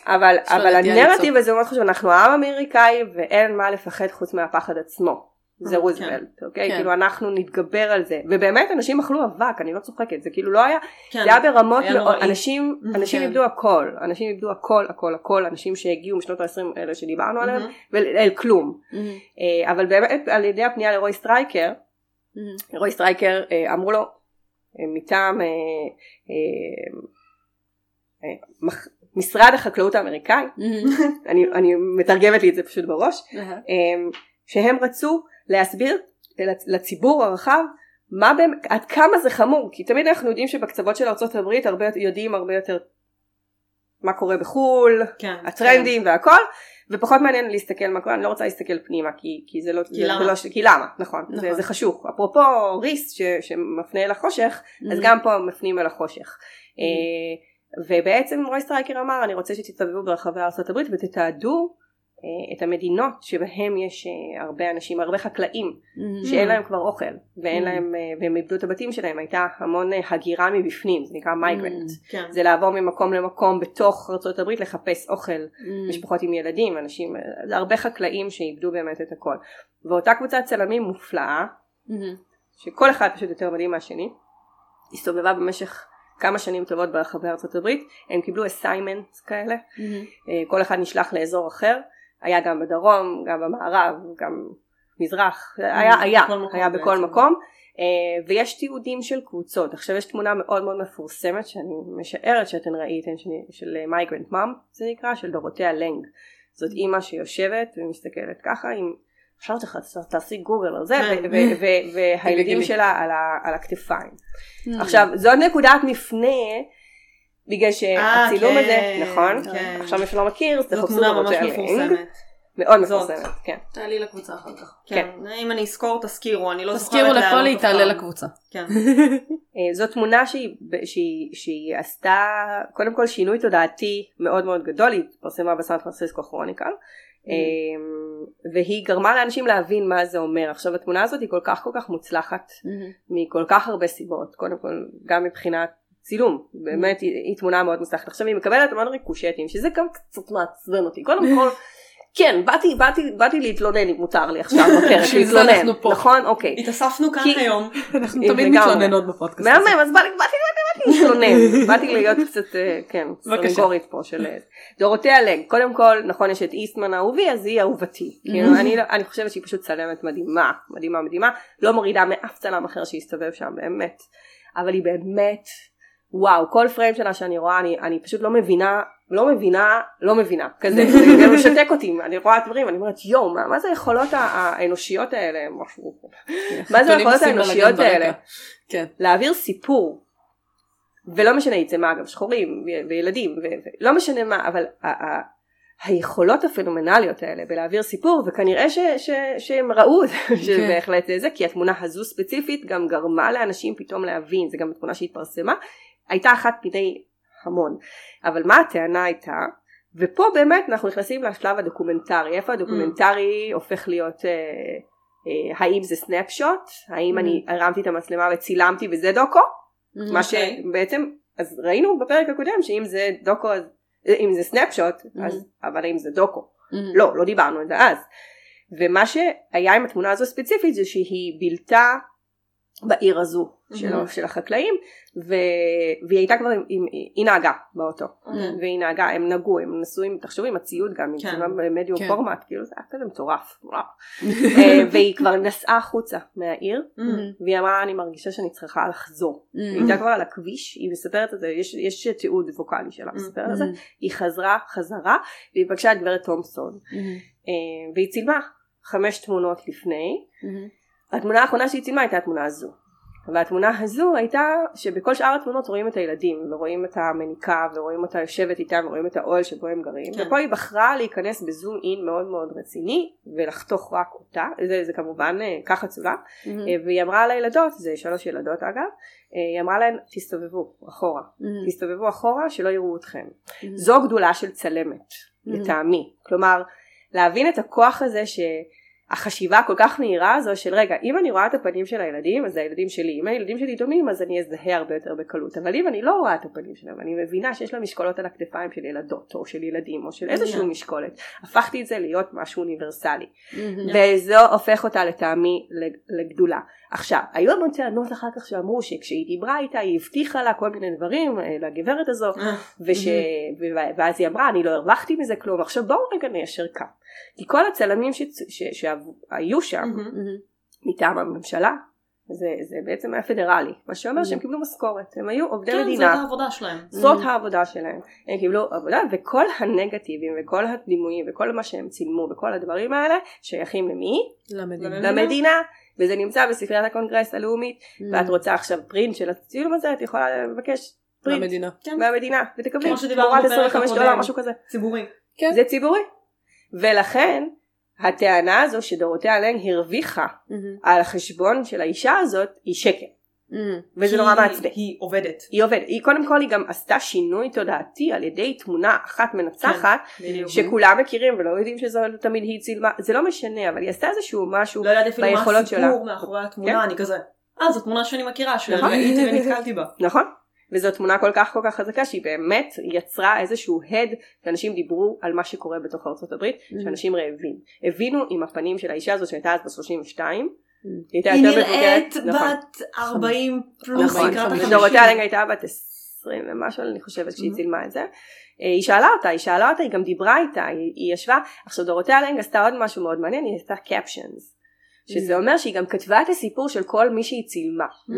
אבל, [LAUGHS] אבל הנרטיב הזה מאוד חשוב, אנחנו עם אמריקאי ואין מה לפחד חוץ מהפחד עצמו. זה כן. רוזוולט, אוקיי? כן. כאילו אנחנו נתגבר על זה, ובאמת אנשים אכלו אבק, אני לא צוחקת, זה כאילו לא היה, כן. זה היה ברמות מאוד, אנשים, [LAUGHS] אנשים איבדו הכל, אנשים איבדו הכל, הכל, הכל, אנשים שהגיעו משנות ה-20 האלה שדיברנו עליהם, ואל כלום. אה, אבל באמת על ידי הפנייה לרוי סטרייקר, רוי סטרייקר אה, אמרו לו, מטעם אה, אה, אה, משרד החקלאות האמריקאי, אני, אני מתרגמת לי את זה פשוט בראש, שהם רצו להסביר לציבור הרחב מה באמת, עד כמה זה חמור, כי תמיד אנחנו יודעים שבקצוות של ארה"ב הרבה יודעים הרבה יותר מה קורה בחו"ל, כן, הטרנדים כן. והכל, ופחות מעניין להסתכל מה קורה, אני לא רוצה להסתכל פנימה כי, כי זה לא, כי למה? לא, כי למה, נכון, נכון. זה, זה חשוך. אפרופו ריס ש, שמפנה אל החושך, mm-hmm. אז גם פה מפנים אל החושך. Mm-hmm. ובעצם רוי סטרייקר אמר אני רוצה שתסתובבו ברחבי ארה"ב ותתעדו אה, את המדינות שבהם יש אה, הרבה אנשים, הרבה חקלאים mm-hmm. שאין להם כבר אוכל ואין mm-hmm. להם, אה, והם איבדו את הבתים שלהם, הייתה המון הגירה מבפנים, זה נקרא migrant, mm-hmm. כן. זה לעבור ממקום למקום בתוך ארה"ב לחפש אוכל, mm-hmm. משפחות עם ילדים, אנשים, הרבה חקלאים שאיבדו באמת את הכל. ואותה קבוצת צלמים מופלאה, mm-hmm. שכל אחד פשוט יותר מדהים מהשני, הסתובבה במשך כמה שנים טובות ברחבי ארצות הברית, הם קיבלו assignment כאלה, mm-hmm. כל אחד נשלח לאזור אחר, היה גם בדרום, גם במערב, גם מזרח, היה, היה, היה בכל מקום, uh, ויש תיעודים של קבוצות. עכשיו יש תמונה מאוד מאוד מפורסמת שאני משערת שאתן ראיתן של, של Migrant Mom זה נקרא, של דורותיה לנג. זאת אימא שיושבת ומסתכלת ככה עם אפשר תעשי גוגל על זה, כן. [LAUGHS] והילדים שלה על הכתפיים. Mm. עכשיו, זאת נקודת מפנה בגלל אה, שהצילום הזה, כן, נכון? כן. עכשיו מי שלא מכיר, זה ממש מפורסמת. מאוד מפורסמת, כן. תעלי לקבוצה אחר כך. כן. אם אני אזכור תזכירו, אני לא זוכרת תזכירו לפולי, היא תעלה לקבוצה. כן. [LAUGHS] אה, זו תמונה שהיא עשתה, קודם כל שינוי תודעתי מאוד מאוד גדול, היא התפרסמה בסן פרנסיסקו כרוניקל. Mm. אמ, והיא גרמה לאנשים להבין מה זה אומר. עכשיו התמונה הזאת היא כל כך כל כך מוצלחת mm-hmm. מכל כך הרבה סיבות, קודם כל גם מבחינת צילום, באמת היא, היא תמונה מאוד מוצלחת. עכשיו היא מקבלת המון ריקושטים, שזה גם קצת מעצבן אותי. קודם כל, כן, באתי, באתי, באתי להתלונן אם מותר לי עכשיו [LAUGHS] בפרק, להתלונן. נכון? אוקיי. התאספנו כאן כי- היום. [LAUGHS] אנחנו תמיד. מתלוננות בפודקאסט הזה. מהמם, אז באתי, באתי, באתי, באתי להתלונן, [LAUGHS] באתי להיות קצת, אה, כן. סנגורית פה של אה, דורותיה לג. קודם כל, נכון, יש את איסטמן האהובי, אז היא אהובתי. כאילו, אני לא- אני חושבת שהיא פשוט צלמת מדהימה, מדהימה, מדהימה, לא מורידה מאף צלם אחר שהסתובב שם, באמת. אבל היא באמת, וואו, כל פריים שלה שאני רואה, אני, אני פשוט לא מבינה, לא מבינה, לא מבינה, כזה, [LAUGHS] זה משתק אותי, אני רואה דברים, אני אומרת, יואו, מה, מה זה היכולות האנושיות האלה, מה זה היכולות האנושיות. האלה? כן. להעביר סיפור, ולא משנה יצא מה אגב, שחורים וילדים, ולא משנה מה, אבל היכולות הפנומנליות האלה בלהעביר סיפור, וכנראה ש- ש- שהם ראו את זה, [LAUGHS] שזה בהחלט זה, כי התמונה הזו ספציפית גם גרמה לאנשים פתאום להבין, זה גם התמונה שהתפרסמה, הייתה אחת מני המון. אבל מה הטענה הייתה? ופה באמת אנחנו נכנסים לשלב הדוקומנטרי, איפה הדוקומנטרי הופך להיות... אה, אה, האם זה סנפשוט, האם אני הרמתי את המצלמה וצילמתי וזה דוקו, מה אוקיי. שבעצם, אז ראינו בפרק הקודם שאם זה דוקו, אז, אם זה סנפשוט, אז, אבל אם זה דוקו, לא, לא דיברנו על זה אז. ומה שהיה עם התמונה הזו ספציפית זה שהיא בילתה בעיר הזו שלו, של החקלאים, ו... והיא הייתה כבר, עם... עם- היא נהגה באוטו, אוקיי. והיא נהגה, הם נגעו, הם נסעו עם, תחשבו עם הציוד גם, כן. עם במדיום כן. פורמט, כאילו זה היה כזה מטורף. [LAUGHS] אה, והיא כבר נסעה החוצה מהעיר, והיא אמרה אני מרגישה שאני צריכה לחזור. היא הייתה כבר על הכביש, היא מספרת את זה, יש, יש תיעוד ווקאלי שלה מספרת על זה, היא חזרה חזרה, והיא פגשה את גברת תומפסון, אה, והיא צילמה חמש תמונות לפני, התמונה האחרונה שהיא צילמה הייתה התמונה הזו. והתמונה הזו הייתה שבכל שאר התמונות רואים את הילדים ורואים את המניקה ורואים אותה יושבת איתם ורואים את האוהל שבו הם גרים. כן. ופה היא בחרה להיכנס בזום אין מאוד מאוד רציני ולחתוך רק אותה. זה, זה כמובן אה, ככה צולה אה, והיא אמרה לילדות זה שלוש ילדות אגב אה, היא אמרה להן תסתובבו אחורה תסתובבו אחורה שלא יראו אתכם זו גדולה של צלמת לטעמי. כלומר להבין את הכוח הזה שהחשיבה הכל כך מהירה הזו של רגע אם אני רואה את הפנים של הילדים אז זה הילדים שלי אם הילדים שלי דומים אז אני אזהה הרבה יותר בקלות. אבל אם אני לא רואה את הפנים שלהם אני מבינה שיש להם משקולות על הכתפיים של ילדות או של ילדים או של איזשהו משקולת הפכתי את זה להיות משהו אוניברסלי. וזו הופך אותה לטעמי לגדולה. עכשיו, היו המון טענות אחר כך שאמרו שכשהיא דיברה איתה היא הבטיחה לה כל מיני דברים אה, לגברת הזו וש... ו- ואז היא אמרה אני לא הרווחתי מזה כלום. עכשיו בואו רגע ניישר קו כי כל הצלמים. שהיו שם מטעם הממשלה זה, זה בעצם היה פדרלי מה שאומר שהם קיבלו משכורת הם היו עובדי כן, זאת מדינה העבודה שלהם. זאת העבודה שלהם. הם קיבלו עבודה וכל הנגטיבים וכל הדימויים וכל מה שהם צילמו וכל הדברים האלה שייכים למי? למדינה. למדינה. למדינה. וזה נמצא בספריית הקונגרס הלאומית ואת רוצה עכשיו print של הצילום הזה את יכולה לבקש print למדינה. כן. מהמדינה ותקבלי כמו שדיברנו תמורת בפרק 25 הקודם. דולר משהו כזה. ציבורי. כן. זה ציבורי. ולכן הטענה הזו שדורותיה לנג הרוויחה על החשבון של האישה הזאת היא שקר. וזה כי נורא מעצבן. היא עובדת. היא עובדת, היא קודם כל היא גם עשתה שינוי תודעתי על ידי תמונה אחת מנצחת בדיוק. שכולם מכירים ולא יודעים שזו תמיד היא צילמה, זה לא משנה אבל היא עשתה איזשהו משהו לא ידעתי אפילו מה. הסיפור מאחורי כן. התמונה, אני כזה, אה זו תמונה שאני מכירה, נכון. שראיתי ונתקלתי בה. נכון? וזו תמונה כל כך כל כך חזקה שהיא באמת יצרה איזשהו הד שאנשים דיברו על מה שקורה בתוך ארצות הברית שאנשים רעבים. הבינו עם הפנים של האישה הזאת שהייתה אז ב-32 היא הייתה היא נראית. נכון. בת 40 פלוס, נכון, לקראת חמישים. דורותיה החמישים. לנג הייתה בת 20 ומשהו אני חושבת שהיא Mhm. צילמה את זה. אה, היא שאלה אותה, היא שאלה אותה, היא גם דיברה איתה, היא, היא ישבה, עכשיו דורותיה לנג עשתה עוד משהו מאוד מעניין, היא עשתה captions. שזה אומר שהיא גם כתבה את הסיפור של כל מי שהיא צילמה. Mm.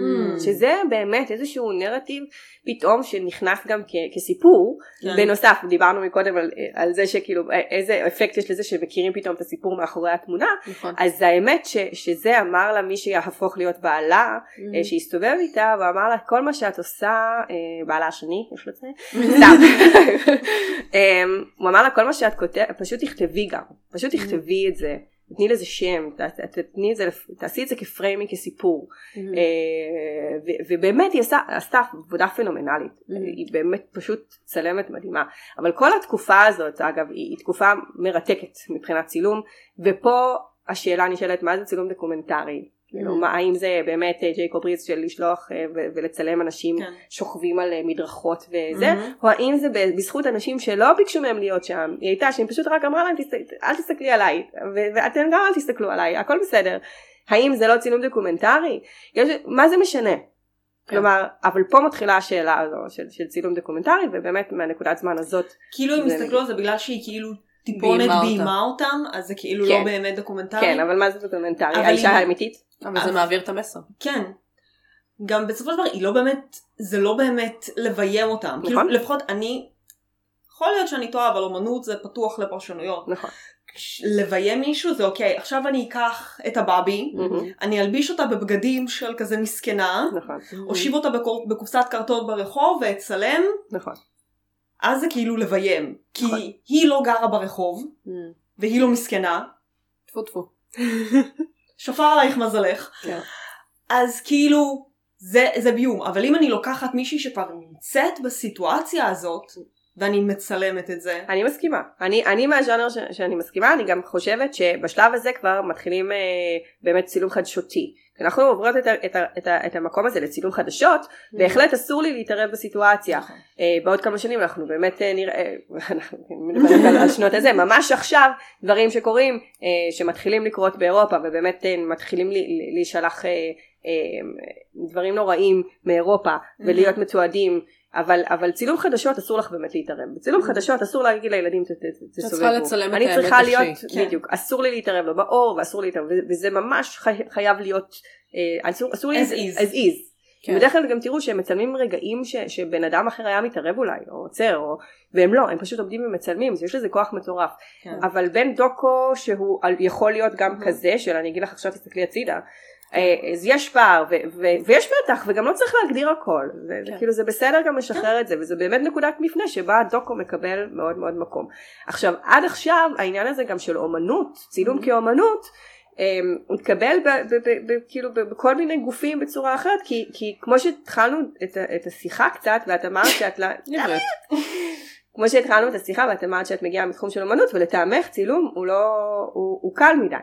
שזה באמת איזשהו נרטיב פתאום שנכנס גם כ- כסיפור. כן. בנוסף דיברנו מקודם על, על זה שכאילו איזה אפקט יש לזה שמכירים פתאום את הסיפור מאחורי התמונה. נכון. אז האמת ש, שזה אמר לה מי שיהפוך להיות בעלה, Mm. אה, שהסתובב איתה ואמר לה כל מה שאת עושה, אה, בעלה השני יש לזה, [LAUGHS] סתם, [LAUGHS] אה, הוא אמר לה כל מה שאת כותבת, פשוט תכתבי גם, פשוט תכתבי את זה, תתני לזה שם, ת- ת- תתני את זה, תעשי את זה כ framing כסיפור, אה, ו- ובאמת היא עשה, עשתה עבודה פנומנלית, היא באמת פשוט צלמת מדהימה, אבל כל התקופה הזאת אגב היא, היא תקופה מרתקת מבחינת צילום, ופה השאלה נשאלת מה זה צילום דוקומנטרי, כאילו, מה, האם זה באמת אה, ג'ייקוב ריס של לשלוח אה, ולצלם אנשים כן. שוכבים על אה, מדרכות וזה, מהמם. או האם זה בזכות אנשים שלא ביקשו מהם להיות שם, היא הייתה שהיא פשוט רק אמרה להם "תסת- אל תסתכלי עליי, ואתם גם אל תסתכלו עליי, הכל בסדר. האם זה לא צילום דוקומנטרי? יש, מה זה משנה? כן. כלומר, אבל פה מתחילה השאלה הזו של, של צילום דוקומנטרי, ובאמת מהנקודת זמן הזאת, כאילו אם זה יסתכלו על זה בגלל שהיא כאילו טיפונת ביימה אותם, אז זה כאילו כן. לא באמת דוקומנטרי. כן, אבל מה זה דוקומנטרי? האישה האמיתית? אבל זה אז- מעביר את המסר. כן. גם בסופו של דבר היא לא באמת, זה לא באמת לביים אותם. נכון. כאילו לפחות אני, יכול להיות שאני טועה, אבל אומנות זה פתוח לפרשנויות. נכון. לביים מישהו זה אוקיי, עכשיו אני אקח את הבאבי, מהמם. אני אלביש אותה בבגדים של כזה מסכנה, נכון, אושיב אותה בקור- בקופסת קרטון ברחוב ואצלם, נכון. אז זה כאילו לביים. כי נכון. היא לא גרה ברחוב, והיא לא מסכנה, טפו טפו. [LAUGHS] שפר עלייך מזלך. כן. אז כאילו, זה, זה ביום. אבל אם אני לוקחת מישהי שכבר נמצאת בסיטואציה הזאת, ואני מצלמת את זה, אני מסכימה. אני, אני מהז'אנר ש, שאני מסכימה, אני גם חושבת שבשלב הזה כבר מתחילים אה, באמת צילום חדשותי. אנחנו עוברות את, ה, את, ה, את, ה, את המקום הזה לצילום חדשות, בהחלט אסור לי להתערב בסיטואציה. נכון. אה, בעוד כמה שנים אנחנו באמת אה, נראה, [LAUGHS] אנחנו מדברים על, על שנות הזה, ממש עכשיו דברים שקורים, אה, שמתחילים לקרות באירופה, ובאמת אה, מתחילים לי, לי, להישלח אה, אה, דברים נוראים מאירופה, ולהיות מתועדים. אבל, אבל צילום חדשות אסור לך באמת להתערב. בצילום חדשות אסור להגיד לילדים "ת- ת- ת- תסובבו. צריכה לצלם את אני האמת צריכה איך להיות. כן. בדיוק, אסור לי להתערב לו באור ואסור להתערב, ו- וזה ממש חי, חייב להיות, אה, אסור, אסור לי, As is. as is. כן. בדרך כלל גם תראו שהם מצלמים רגעים ש, שבן אדם אחר היה מתערב אולי, או עוצר, או, והם לא, הם פשוט עומדים ומצלמים, אז יש לזה כוח מטורף. כן. אבל בין דוקו שהוא יכול להיות גם Mhm. כזה, של אני אגיד לך עכשיו תסתכלי הצידה, אז יש פער, ו- ו- ויש מתח, וגם לא צריך להגדיר הכל, זה, כן. כאילו זה בסדר גם לשחרר את זה, וזה באמת נקודת מפנה שבה הדוקו מקבל מאוד מאוד מקום. עכשיו, עד עכשיו העניין הזה גם של אומנות, צילום Mhm. כאומנות, אמ, הוא התקבל ב, ב, ב, ב, כאילו בכל מיני גופים בצורה אחרת, כי, כי כמו שהתחלנו את, ה- את השיחה קצת, ואת אמרת שאת לא... [LAUGHS] כמו שהתחלנו את השיחה ואת אמרת שאת מגיעה מתחום של אומנות ולטעמך צילום הוא לא, הוא, הוא קל מדי.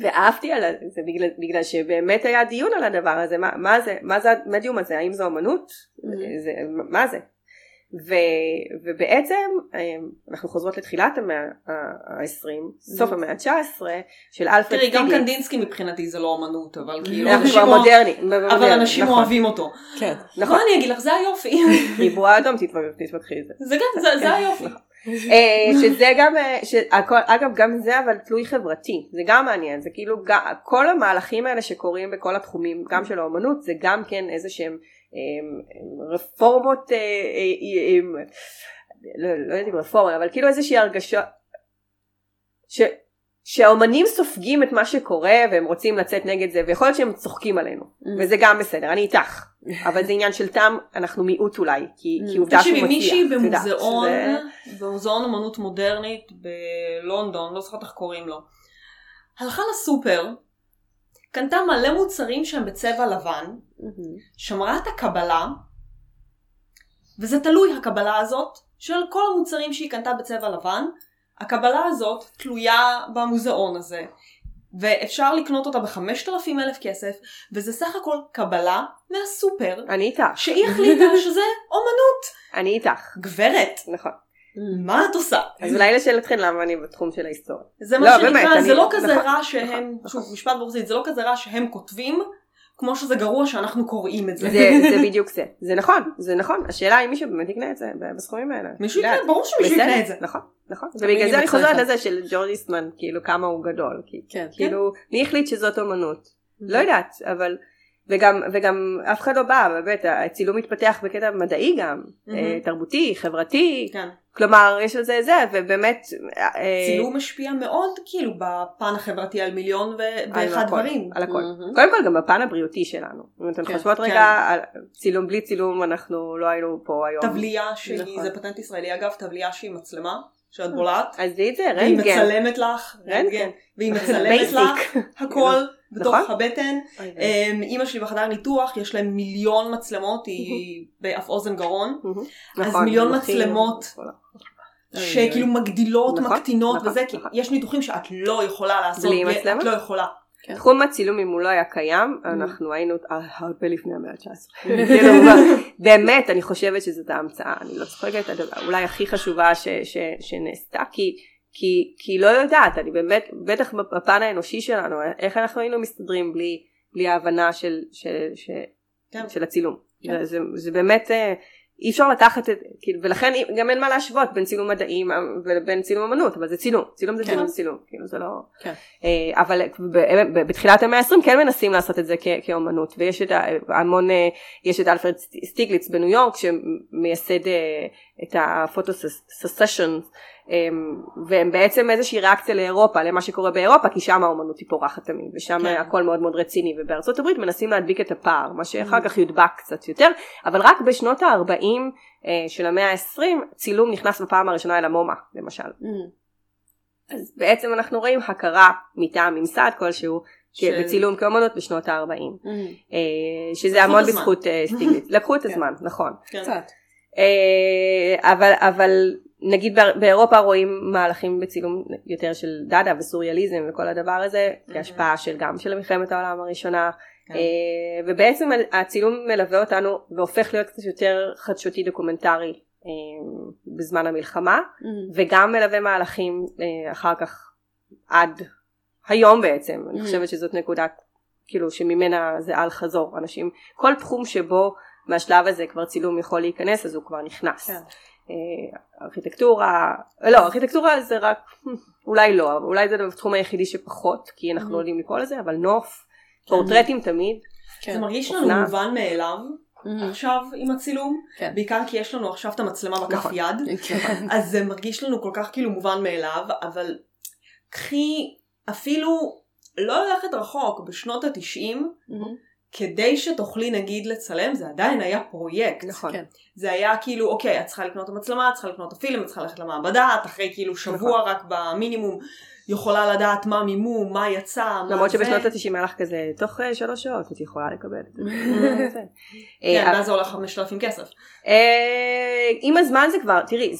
ואהבתי על זה בגלל, בגלל שבאמת היה דיון על הדבר הזה, מה, מה זה, מה זה המדיום הזה, האם זו אומנות? Mhm. זה, מה זה? ו, ובעצם אמ, אנחנו חוזרות לתחילת המאה ה-20, סוף המאה ה-19 של אלפרד תראי, גם. קנדינסקי מבחינתי זה לא אומנות, אבל כאילו אנשים כבר מודרני, אבל מודרני, אנשים נכון. אוהבים אותו. כן. נכון, מה אני אגיד לך, זה היופי. ריבוע אדום תתפתחי את זה. זה גם, זה- זה היופי. [LAUGHS] אה, שזה גם, אה, שהכל, אגב גם זה אבל תלוי חברתי, זה גם מעניין, זה כאילו גם, כל המהלכים האלה שקורים בכל התחומים, גם של האומנות, זה גם כן איזה שהם אה, רפורמות, אה, אה, לא, לא יודעת אם רפורמה, אבל כאילו איזושהי הרגשה, ש, שהאומנים סופגים את מה שקורה והם רוצים לצאת נגד זה, ויכול להיות שהם צוחקים עלינו, וזה גם בסדר, אני איתך, אבל זה עניין של טעם, אנחנו מיעוט אולי, כי, כי עובדה שהוא תקשיבי, מצליח, מישהי את יודעת, במוזיאון, שזה- במוזיאון אמנות מודרנית בלונדון, לא זוכרת איך קוראים לו, הלכה לסופר, קנתה מלא מוצרים שהם בצבע לבן, שמרה את הקבלה, וזה תלוי הקבלה הזאת, של כל המוצרים שהיא קנתה בצבע לבן, הקבלה הזאת תלויה במוזיאון הזה, ואפשר לקנות אותה בחמשת אלפים אלף כסף, וזה סך הכל קבלה מהסופר, אני איתך, שהיא החליטה [LAUGHS] שזה אומנות. אני איתך, גברת, נכון. מה את עושה? אז אולי לשאלתכן למה אני בתחום של ההיסטוריה. זה לא, מה באמת, שנקרא, זה אני- לא כזה נכון, רע שהם, נכון, שוב, משפט ברוסית, זה לא כזה רע שהם כותבים, כמו שזה גרוע שאנחנו קוראים את זה. זה, זה בדיוק זה. זה נכון, זה נכון. השאלה אם מישהו באמת יקנה את זה בסכומים האלה. מישהו. יקנה, ברור שמישהו יקנה את זה. נכון, נכון. ובגלל זה אני חוזרת. לזה של ג'ורג' איסטמן, כאילו כמה הוא גדול. כי- כן. כאילו, מי החליט שזאת אומנות? לא יודעת, אבל... וגם, וגם אף אחד לא בא, באמת, הצילום מתפתח בקטע מדעי גם, מהמם. אה, תרבותי, חברתי, כן. כלומר יש על זה זה, ובאמת, אה, צילום משפיע מאוד כאילו בפן החברתי על מיליון ואחד דברים. על הכל. מהמם. קודם כל גם בפן הבריאותי שלנו. אם אתן כן, חושבות כן. רגע על צילום בלי צילום אנחנו לא היינו פה היום. טבליה שהיא, נכון. זה פטנט ישראלי אגב, טבליה שהיא מצלמה, שאת בולעת, אז זה את זה, והיא רנטגן. מצלמת לך, רנטגן. והיא מצלמת [LAUGHS] לך. הכל בתוך נכון. הבטן. אמ, אימא שלי בחדר ניתוח, יש להם מיליון מצלמות, היא באף אוזן גרון. אז נכון, מיליון מצלמות. שכאילו מגדילות, נכון, מקטינות נכון, וזה, כי נכון. יש ניתוחים שאת לא יכולה לעשות, בלי מצלמה? את לא יכולה. כן. תחום הצילום אם הוא לא היה קיים. אנחנו היינו הרבה לפני המאה ה-19. [LAUGHS] כאילו, באמת, אני חושבת שזאת ההמצאה, אני לא צוחקת, אולי הכי חשובה שנעשתה, כי, כי, כי לא יודעת, אני באמת, בטח בפן האנושי שלנו, איך אנחנו היינו מסתדרים בלי, בלי ההבנה של, של, של, כן. של הצילום. כן. זה, זה באמת, אה, אי אפשר לקחת את, כאילו, ולכן גם אין מה להשוות בין צילום מדעים ובין צילום אמנות, אבל זה צילום, צילום זה כן. צילום צילום, כאילו זה לא, כן. אה, אבל בתחילת המאה ה-20 כן מנסים לעשות את זה כאומנות, ויש את המון, אה, יש את אלפרד סטיגליץ בניו יורק שמייסד אה, את הפוטו ססשן אמ, והם בעצם איזושהי ריאקציה לאירופה, למה שקורה באירופה, כי שם האומנות היא פורחת תמיד, ושם כן. הכל מאוד מאוד רציני, ובארצות הברית מנסים להדביק את הפער, מה שאחר mm. כך יודבק קצת יותר, אבל רק בשנות ה-40 אה, של המאה ה-20 צילום נכנס בפעם הראשונה אל המומה, למשל. Mm. אז בעצם אנחנו רואים הכרה מטעם ממסד כלשהו ש... בצילום כאומנות בשנות ה-40, mm. אה, שזה המון בזכות אה, סטיגליץ, [LAUGHS] לקחו את כן. הזמן, נכון. קצת. אבל, אבל נגיד באירופה רואים מהלכים בצילום יותר של דאדה וסוריאליזם וכל הדבר הזה, mm-hmm. כהשפעה של גם של מלחמת העולם הראשונה, כן. אה, ובעצם הצילום מלווה אותנו והופך להיות קצת יותר חדשותי דוקומנטרי אה, בזמן המלחמה, mm-hmm. וגם מלווה מהלכים אה, אחר כך עד היום בעצם, mm-hmm. אני חושבת שזאת נקודת כאילו שממנה זה אל חזור, אנשים, כל תחום שבו מהשלב הזה כבר צילום יכול להיכנס אז הוא כבר נכנס. כן. אה, ארכיטקטורה, לא ארכיטקטורה זה רק אולי לא אולי זה התחום היחידי שפחות כי אנחנו לא יודעים לקרוא לזה אבל נוף כן. פורטרטים תמיד. זה מרגיש לנו מובן מאליו עכשיו עם הצילום כן. בעיקר כי יש לנו עכשיו את המצלמה בכף נכון. יד [LAUGHS] כן. אז זה מרגיש לנו כל כך כאילו מובן מאליו אבל קחי אפילו לא ללכת רחוק בשנות התשעים כדי שתוכלי נגיד לצלם זה עדיין היה פרויקט. נכון. כן. זה היה כאילו אוקיי את צריכה לקנות את המצלמה, את צריכה לקנות את הפילם, את צריכה ללכת למעבדה, את אחרי כאילו שבוע נכון. רק במינימום יכולה לדעת מה מימום, מה יצא, מה זה. למרות שבשנות ה-90 היה לך כזה תוך אה, שלוש שעות את יכולה לקבל את זה. [LAUGHS] כן, אה, ואז זה עולה 5,000 כסף. אה, עם הזמן זה כבר, תראי,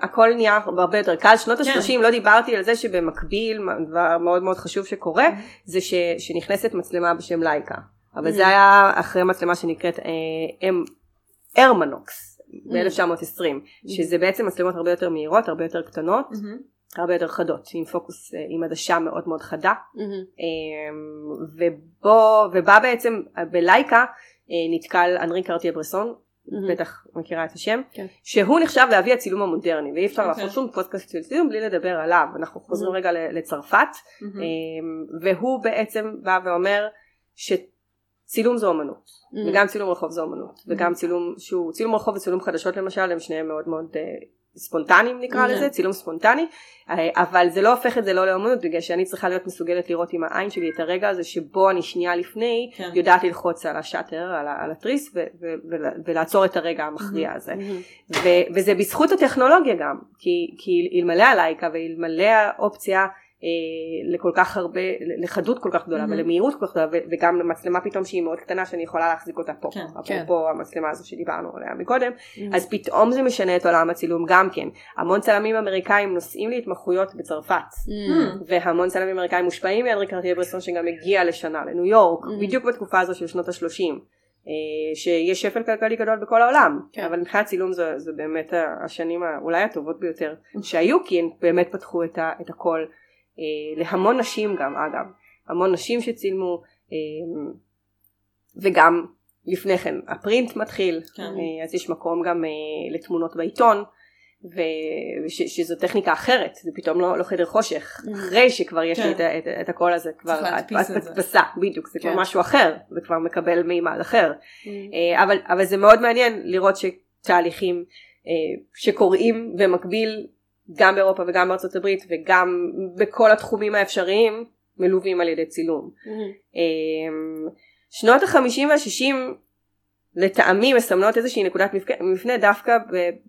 הכל נהיה הרבה יותר קל. שנות כן. ה-30 לא דיברתי על זה שבמקביל, דבר מאוד מאוד חשוב שקורה, זה שנכנסת מצלמה בשם לייקה. אבל זה היה אחרי מצלמה שנקראת אה, ארמנוקס ב-1920, שזה בעצם מצלמות הרבה יותר מהירות, הרבה יותר קטנות, הרבה יותר חדות, עם פוקוס, אה, עם עדשה מאוד מאוד חדה, אמ, ובו, ובה בעצם בלייקה אה, נתקל אנרי קרטיה ברסון, בטח מכירה את השם, כן. שהוא נחשב לאבי הצילום המודרני ואי אפשר לעשות אוקיי. שום פודקאסט של צילום בלי לדבר עליו, אנחנו חוזרים רגע לצרפת. אמ, והוא בעצם בא ואומר ש... צילום זו אמנות mm. וגם צילום רחוב זו אמנות mm. וגם צילום שהוא צילום רחוב וצילום חדשות למשל הם שניהם מאוד מאוד uh, ספונטניים נקרא mm. לזה צילום ספונטני uh, אבל זה לא הופך את זה לא לאמנות בגלל שאני צריכה להיות מסוגלת לראות עם העין שלי את הרגע הזה שבו אני שנייה לפני כן. יודעת ללחוץ על השאטר על, על התריס ו- ו- ו- ולעצור את הרגע המכריע mm-hmm. הזה mm-hmm. ו- וזה בזכות הטכנולוגיה גם כי, כי אלמלא הלייקה ואלמלא האופציה אה, לכל כך הרבה, לחדות כל כך גדולה mm-hmm. ולמהירות כל כך גדולה וגם למצלמה פתאום שהיא מאוד קטנה שאני יכולה להחזיק אותה פה, כן, אפרופו כן. המצלמה הזו שדיברנו עליה מקודם, mm-hmm. אז פתאום זה משנה את עולם הצילום גם כן. המון צלמים אמריקאים נוסעים להתמחויות בצרפת, mm-hmm. והמון צלמים אמריקאים מושפעים מאנרי קרטיה ברסון שגם הגיע לשנה לניו יורק, mm-hmm. בדיוק בתקופה הזו של שנות השלושים. אה, שיש שפל כלכלי גדול בכל העולם, כן. אבל מבחינת צילום זה, זה באמת השנים אולי הטובות ביותר שהיו כי הם באמת פתחו את, ה, את הכל אה, להמון נשים גם אגב, המון נשים שצילמו אה, וגם לפני כן הפרינט מתחיל, כן. אה, אז יש מקום גם לתמונות בעיתון ושזו טכניקה אחרת, זה פתאום לא, לא חדר חושך, mm. אחרי שכבר יש כן. לי את, את, את הקול הזה, כבר הדפסה, בדיוק, זה כן. כבר משהו אחר, זה כבר מקבל מימד אחר, mm. אבל, אבל זה מאוד מעניין לראות שתהליכים שקורים במקביל גם באירופה וגם בארצות הברית וגם בכל התחומים האפשריים מלווים על ידי צילום. Mm-hmm. שנות החמישים והשישים לטעמי מסמנות איזושהי נקודת מפנה דווקא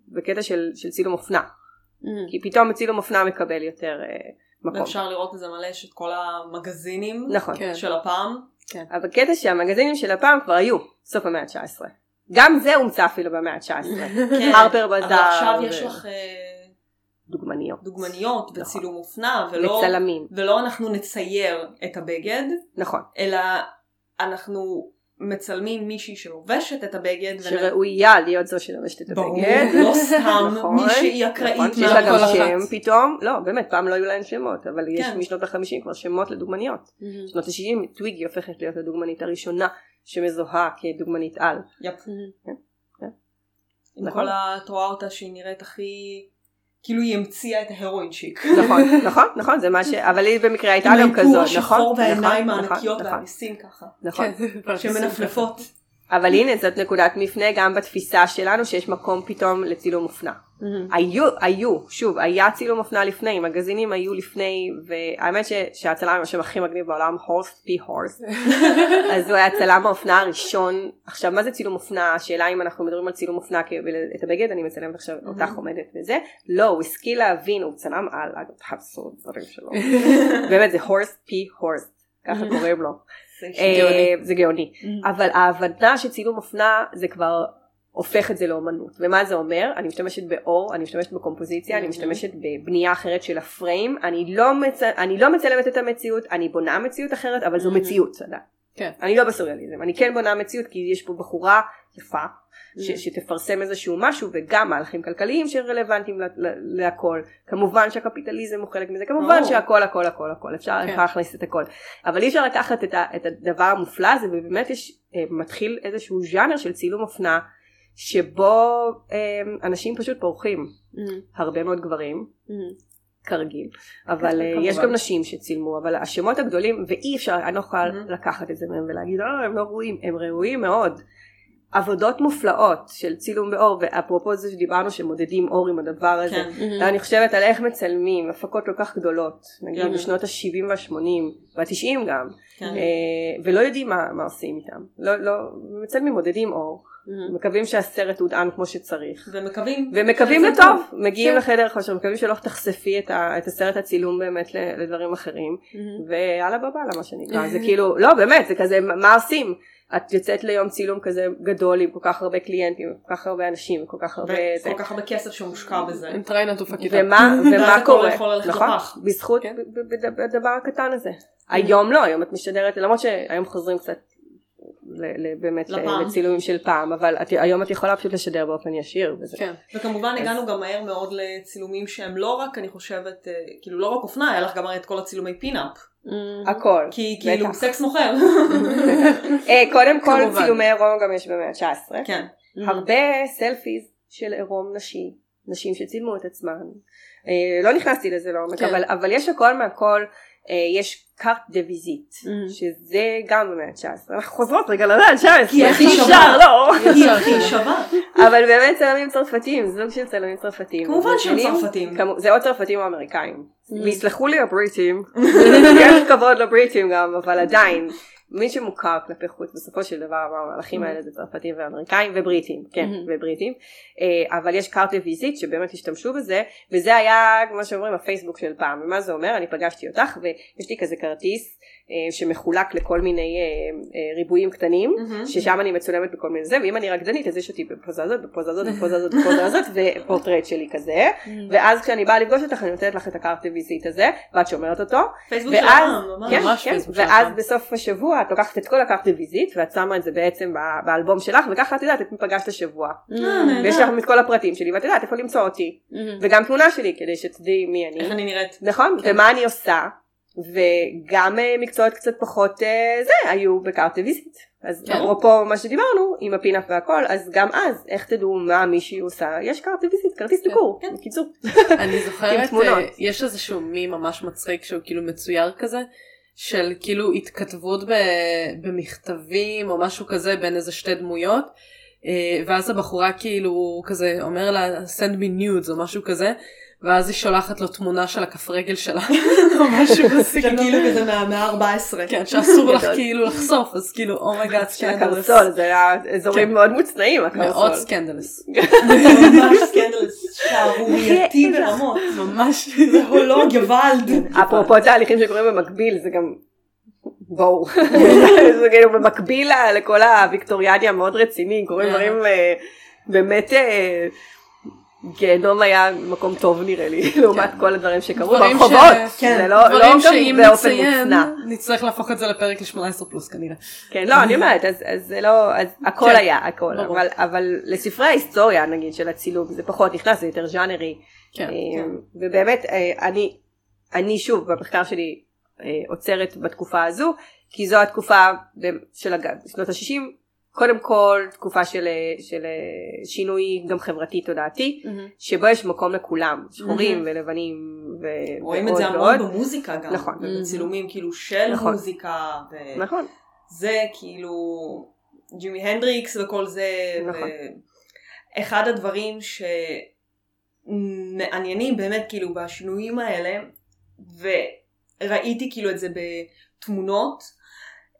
בקטע של, של צילום אופנה. Mm-hmm. כי פתאום צילום אופנה מקבל יותר uh, מקום. ואפשר לראות את זה מלא יש את כל המגזינים נכון. כן. של הפעם. כן. אבל קטע שהמגזינים של הפעם כבר היו סוף המאה ה-19. גם זה הומצא אפילו במאה ה-19. [LAUGHS] כן. הרפר בזאר. אבל עכשיו ו... יש לך... Uh... דוגמניות. דוגמניות נכון. וצילום אופנה, ולא, וצלמים. ולא אנחנו נצייר את הבגד, נכון. אלא אנחנו מצלמים מישהי שלובשת את הבגד, ונ- שראויה להיות זו שלובשת את ברור, הבגד. לא סתם [LAUGHS] נכון, מישהי אקראית נכון, שיש לה גם מהכל שם אחת. פתאום, לא באמת פעם לא היו להן שמות, אבל יש כן. משנות החמישים כבר שמות לדוגמניות. Mm-hmm. בשנות ה-60 טוויגי הופכת להיות הדוגמנית הראשונה שמזוהה כדוגמנית על. יפ. כן, כן. עם נכון. כל ה... את רואה אותה שהיא נראית הכי... כאילו היא המציאה את ההרואין שיק. נכון, [LAUGHS] נכון, נכון, זה מה ש... אבל היא במקרה הייתה עם גם האיפור כזאת, השחור נכון? והעיניים נכון, הענקיות נכון, והניסים ככה. נכון. כן, שמנפנפות. אבל הנה זאת נקודת מפנה גם בתפיסה שלנו שיש מקום פתאום לצילום אופנה. היו, היו, שוב, היה צילום אופנה לפני, מגזינים היו לפני, והאמת ש, שהצלם השם הכי מגניב בעולם, הורסט פי הורסט, אז הוא היה צלם האופנה הראשון. עכשיו, מה זה צילום אופנה? השאלה אם אנחנו מדברים על צילום אופנה את הבגד, אני מצלמת עכשיו אותך עומדת וזה, לא, הוא השכיל להבין, הוא צלם על, אגב, תחפשו דברים שלו. [LAUGHS] באמת, זה הורסט פי הורסט, ככה קוראים לו. זה אה, זה גאוני. אבל ההבנה שצילום אופנה זה כבר הופך את זה לאומנות. ומה זה אומר? אני משתמשת באור, אני משתמשת בקומפוזיציה, אני משתמשת בבנייה אחרת של הפריים, אני לא, מצ... אני לא מצלמת את המציאות, אני בונה מציאות אחרת, אבל זו מציאות עדיין. כן. אני לא בסוריאליזם, אני כן בונה מציאות כי יש פה בחורה יפה. ש- שתפרסם איזשהו משהו וגם מהלכים כלכליים שרלוונטיים ל- ל- להכל כמובן שהקפיטליזם הוא חלק מזה כמובן ברור. שהכל הכל הכל הכל אפשר כן. להכניס את הכל אבל אי אפשר לקחת את, ה- את הדבר המופלא הזה ובאמת יש אה, מתחיל איזשהו ז'אנר של צילום אופנה שבו אה, אנשים פשוט פורחים הרבה מאוד גברים כרגיל אבל אה, יש כמובן. גם נשים שצילמו אבל השמות הגדולים ואי אפשר אני לא יכולה. לקחת את זה מהם ולהגיד אה הם לא ראויים הם ראויים מאוד עבודות מופלאות של צילום באור ואפרופו זה שדיברנו שמודדים אור עם הדבר הזה כן. אני חושבת על איך מצלמים הפקות כל כך גדולות נגיד Mhm. בשנות ה-70 וה-80 וה-90 גם כן. אה, ולא יודעים מה, מה עושים איתם לא, לא, מצלמים מודדים אור מקווים שהסרט הודען כמו שצריך ומקווים. ומקווים לטוב, טוב. מגיעים כן. לחדר חושר, מקווים שלא תחשפי את, ה, את הסרט הצילום באמת ל- לדברים אחרים, ויאללה בבאללה מה שנקרא, זה [LAUGHS] כאילו, לא באמת, זה כזה, מה עושים? את יוצאת ליום צילום כזה גדול עם כל כך הרבה קליינטים, כל כך הרבה אנשים, כל כך הרבה... זה. וכל כך הרבה כסף שמושקע בזה. עם טריינת ופקידה. ומה, [LAUGHS] ומה קורה? נכון? בזכות כן. ב- ב- ב- בדבר הקטן הזה. היום לא, היום את משדרת, למרות שהיום חוזרים קצת באמת. לצילומים של פעם, אבל את- היום את יכולה פשוט לשדר באופן ישיר. וזה כן. וכמובן הגענו גם מהר מאוד לצילומים שהם לא רק, אני חושבת, אה, כאילו לא רק אופנה, היה לך גם הרי את כל הצילומי pin-up. הכל. כי כאילו. סקס מוכר. [LAUGHS] אה, קודם כל. צילומי עירום גם יש במאה ה-19. כן. הרבה סלפיז של עירום נשי, נשים שצילמו את עצמן. אה, לא נכנסתי לזה לעומק, כן. אבל, אבל יש הכל מהכל, יש carte de visite, Mhm. שזה גם במאה ה-19. אנחנו חוזרות רגע למאה ה-19, כי הכי אי שווה. לא. היא הכי שווה. אבל באמת צלמים צרפתיים, זוג של צלמים צרפתיים. כמובן שהם? צרפתים. זה או צרפתים או אמריקאים. Mhm. ויסלחו לי הבריטים, [LAUGHS] יש כבוד לבריטים גם, אבל עדיין, מי שמוכר כלפי חוץ בסופו של דבר המהלכים Mhm. האלה זה צרפתים ואמריקאים ובריטים, כן, Mhm. ובריטים, אה, אבל יש carte visite שבאמת השתמשו בזה, וזה היה כמו שאומרים הפייסבוק של פעם, ומה זה אומר? אני פגשתי אותך ויש לי כזה כרטיס שמחולק לכל מיני אה, אה, ריבועים קטנים. ששם אני מצולמת בכל מיני זה, ואם אני רקדנית אז יש אותי בפוזה הזאת, בפוזה הזאת, בפוזה הזאת, בפוזה הזאת, ופורטרט שלי כזה, [LAUGHS] ואז כשאני באה לפגוש אותך אני נותנת לך את ה carte visite הזה, ואת שומרת אותו, ואז. כן, כן, ואז. בסוף השבוע את לוקחת את כל ה carte visite ואת שמה את זה בעצם באלבום שלך וככה את יודעת את מי פגשת השבוע. אה. ויש לך את כל הפרטים שלי ואת יודעת איפה למצוא אותי וגם תמונה שלי כדי שתדעי מי אני. נכון? כן. ומה אני עושה. וגם אה, מקצועות קצת פחות אה, זה היו ב carte visite. אז כן. אפרופו מה שדיברנו עם ה pinup והכל אז גם אז איך תדעו מה מישהי עושה יש carte visite כרטיס כן, ביקור. כן. בקיצור. [LAUGHS] אני [LAUGHS] זוכרת. אה, יש איזשהו מי ממש מצחיק שהוא כאילו מצויר כזה, של כאילו התכתבות במכתבים או משהו כזה בין איזה שתי דמויות, ואז הבחורה כאילו כזה אומר לה send me nudes או משהו כזה, ואז היא שולחת לו תמונה של הכף רגל שלה, [LAUGHS] או משהו בסגנון. [LAUGHS] שכאילו כזה מהמאה ה-14. כן, שאסור לך גדול. [LAUGHS] כאילו לחשוף, אז כאילו oh my god של הקרסול זה היה אזורים כן. מאוד מוצנעים הקרסול. מאוד scandalous. ממש סקנדלס. שערורייתי ברמות. ממש. זה הולוג גוואלד. אפרופו תהליכים שקורים במקביל זה גם בואו זה כאילו במקביל לכל הוויקטוריאני המאוד רציני קורים אה. דברים אה, באמת אה, גיהנום היה מקום טוב נראה לי, לעומת כל הדברים שקרו ברחובות, כן, זה לא לא דברים גם שאם באופן נציין, מוצנע. נצטרך להפוך את זה לפרק ל-18 פלוס כנראה. כן, לא, אני אומרת, אז זה לא, אז הכל כן, היה, הכל. אבל- לספרי ההיסטוריה נגיד של הצילום זה פחות נכנס, זה יותר ז'אנרי, כן. אה, ובאמת אה, אני, שוב במחקר שלי אה, עוצרת בתקופה הזו, כי זו התקופה של שנות ה-60, קודם כל תקופה של, של שינוי גם חברתי תודעתי, שבו יש מקום לכולם, שחורים ולבנים ו- רואים את זה ועוד המון ועוד. במוזיקה גם. נכון. ובצילומים כאילו של נכון. מוזיקה. ו- נכון, זה כאילו ג'ימי הנדריקס וכל זה. נכון. אחד הדברים שמעניינים באמת כאילו בשינויים האלה, וראיתי כאילו את זה בתמונות,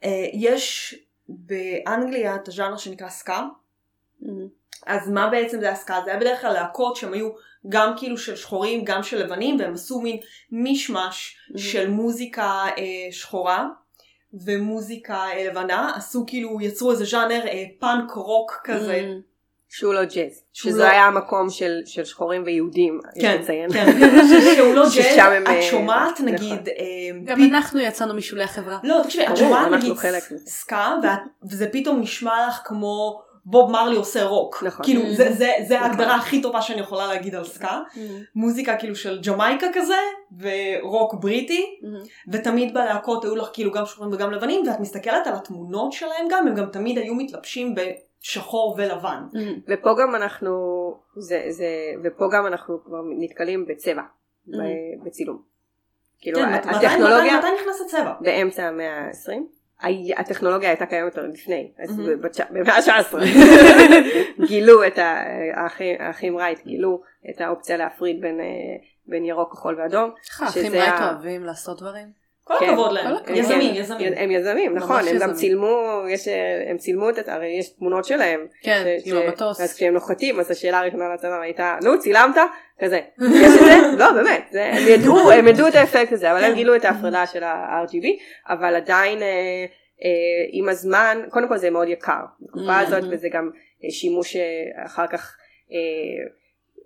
אה, יש באנגליה את הז'אנר שנקרא סקה. אז מה בעצם זה הסקה? זה היה בדרך כלל להקות שהם היו גם כאילו של שחורים, גם של לבנים, והם עשו מין מישמש Mhm. של מוזיקה אה, שחורה ומוזיקה אה, לבנה, עשו כאילו, יצרו איזה ז'אנר אה, פאנק רוק כזה. שהוא לא ג'אז, שזה לא- היה המקום של, של שחורים ויהודים, יש כן, לציין. כן, [LAUGHS] שהוא לא ג'אז, הם, את שומעת נכון. נגיד, אה, גם פי- אנחנו יצאנו משולי החברה. לא, תקשיבי, את שומעת נגיד. סקה, ואת- וזה פתאום נשמע לך כמו בוב מרלי עושה רוק. נכון. כאילו, Mhm. זה- זה- זה נכון. ההגדרה הכי טובה שאני יכולה להגיד על סקה. מוזיקה כאילו של ג'מייקה כזה, ורוק בריטי, ותמיד בלהקות היו לך כאילו גם שחורים וגם לבנים, ואת מסתכלת על התמונות שלהם גם, הם גם תמיד היו מתלבשים בשחור ולבן. ופה גם אנחנו, זה, זה, ופה גם אנחנו כבר נתקלים בצבע, ב- בצילום. כאילו כן, מתי- הטכנולוגיה מתי מתי נכנס הצבע? באמצע המאה ה-20, הטכנולוגיה הייתה קיימת עוד לפני, אז. בת- במאה ה-19 [LAUGHS] גילו את האחים- רייט, גילו את האופציה להפריד בין, אה, בין ירוק, כחול ואדום. איך האחים שזה רייט אוהבים לעשות דברים? כל כן. הכבוד להם. כל הכבוד. יזמים, כן, יזמים. הם יזמים, נכון, הם גם יזמים. צילמו, יש, הם צילמו את, הרי יש תמונות שלהם. כן, ש- עם ש- המטוס. אז כשהם נוחתים, אז השאלה הראשונה לצבא הייתה, נו, צילמת? כזה. יש את זה? [LAUGHS] לא, באמת. זה- הם ידעו, הם ידעו את האפקט הזה, אבל הם כן. גילו את ההפרדה של ה-RGB, אבל עדיין אה, אה, עם הזמן, קודם כל זה מאוד יקר. בתקופה Mhm. הזאת, וזה גם אה, שימוש אה, אחר כך. אה,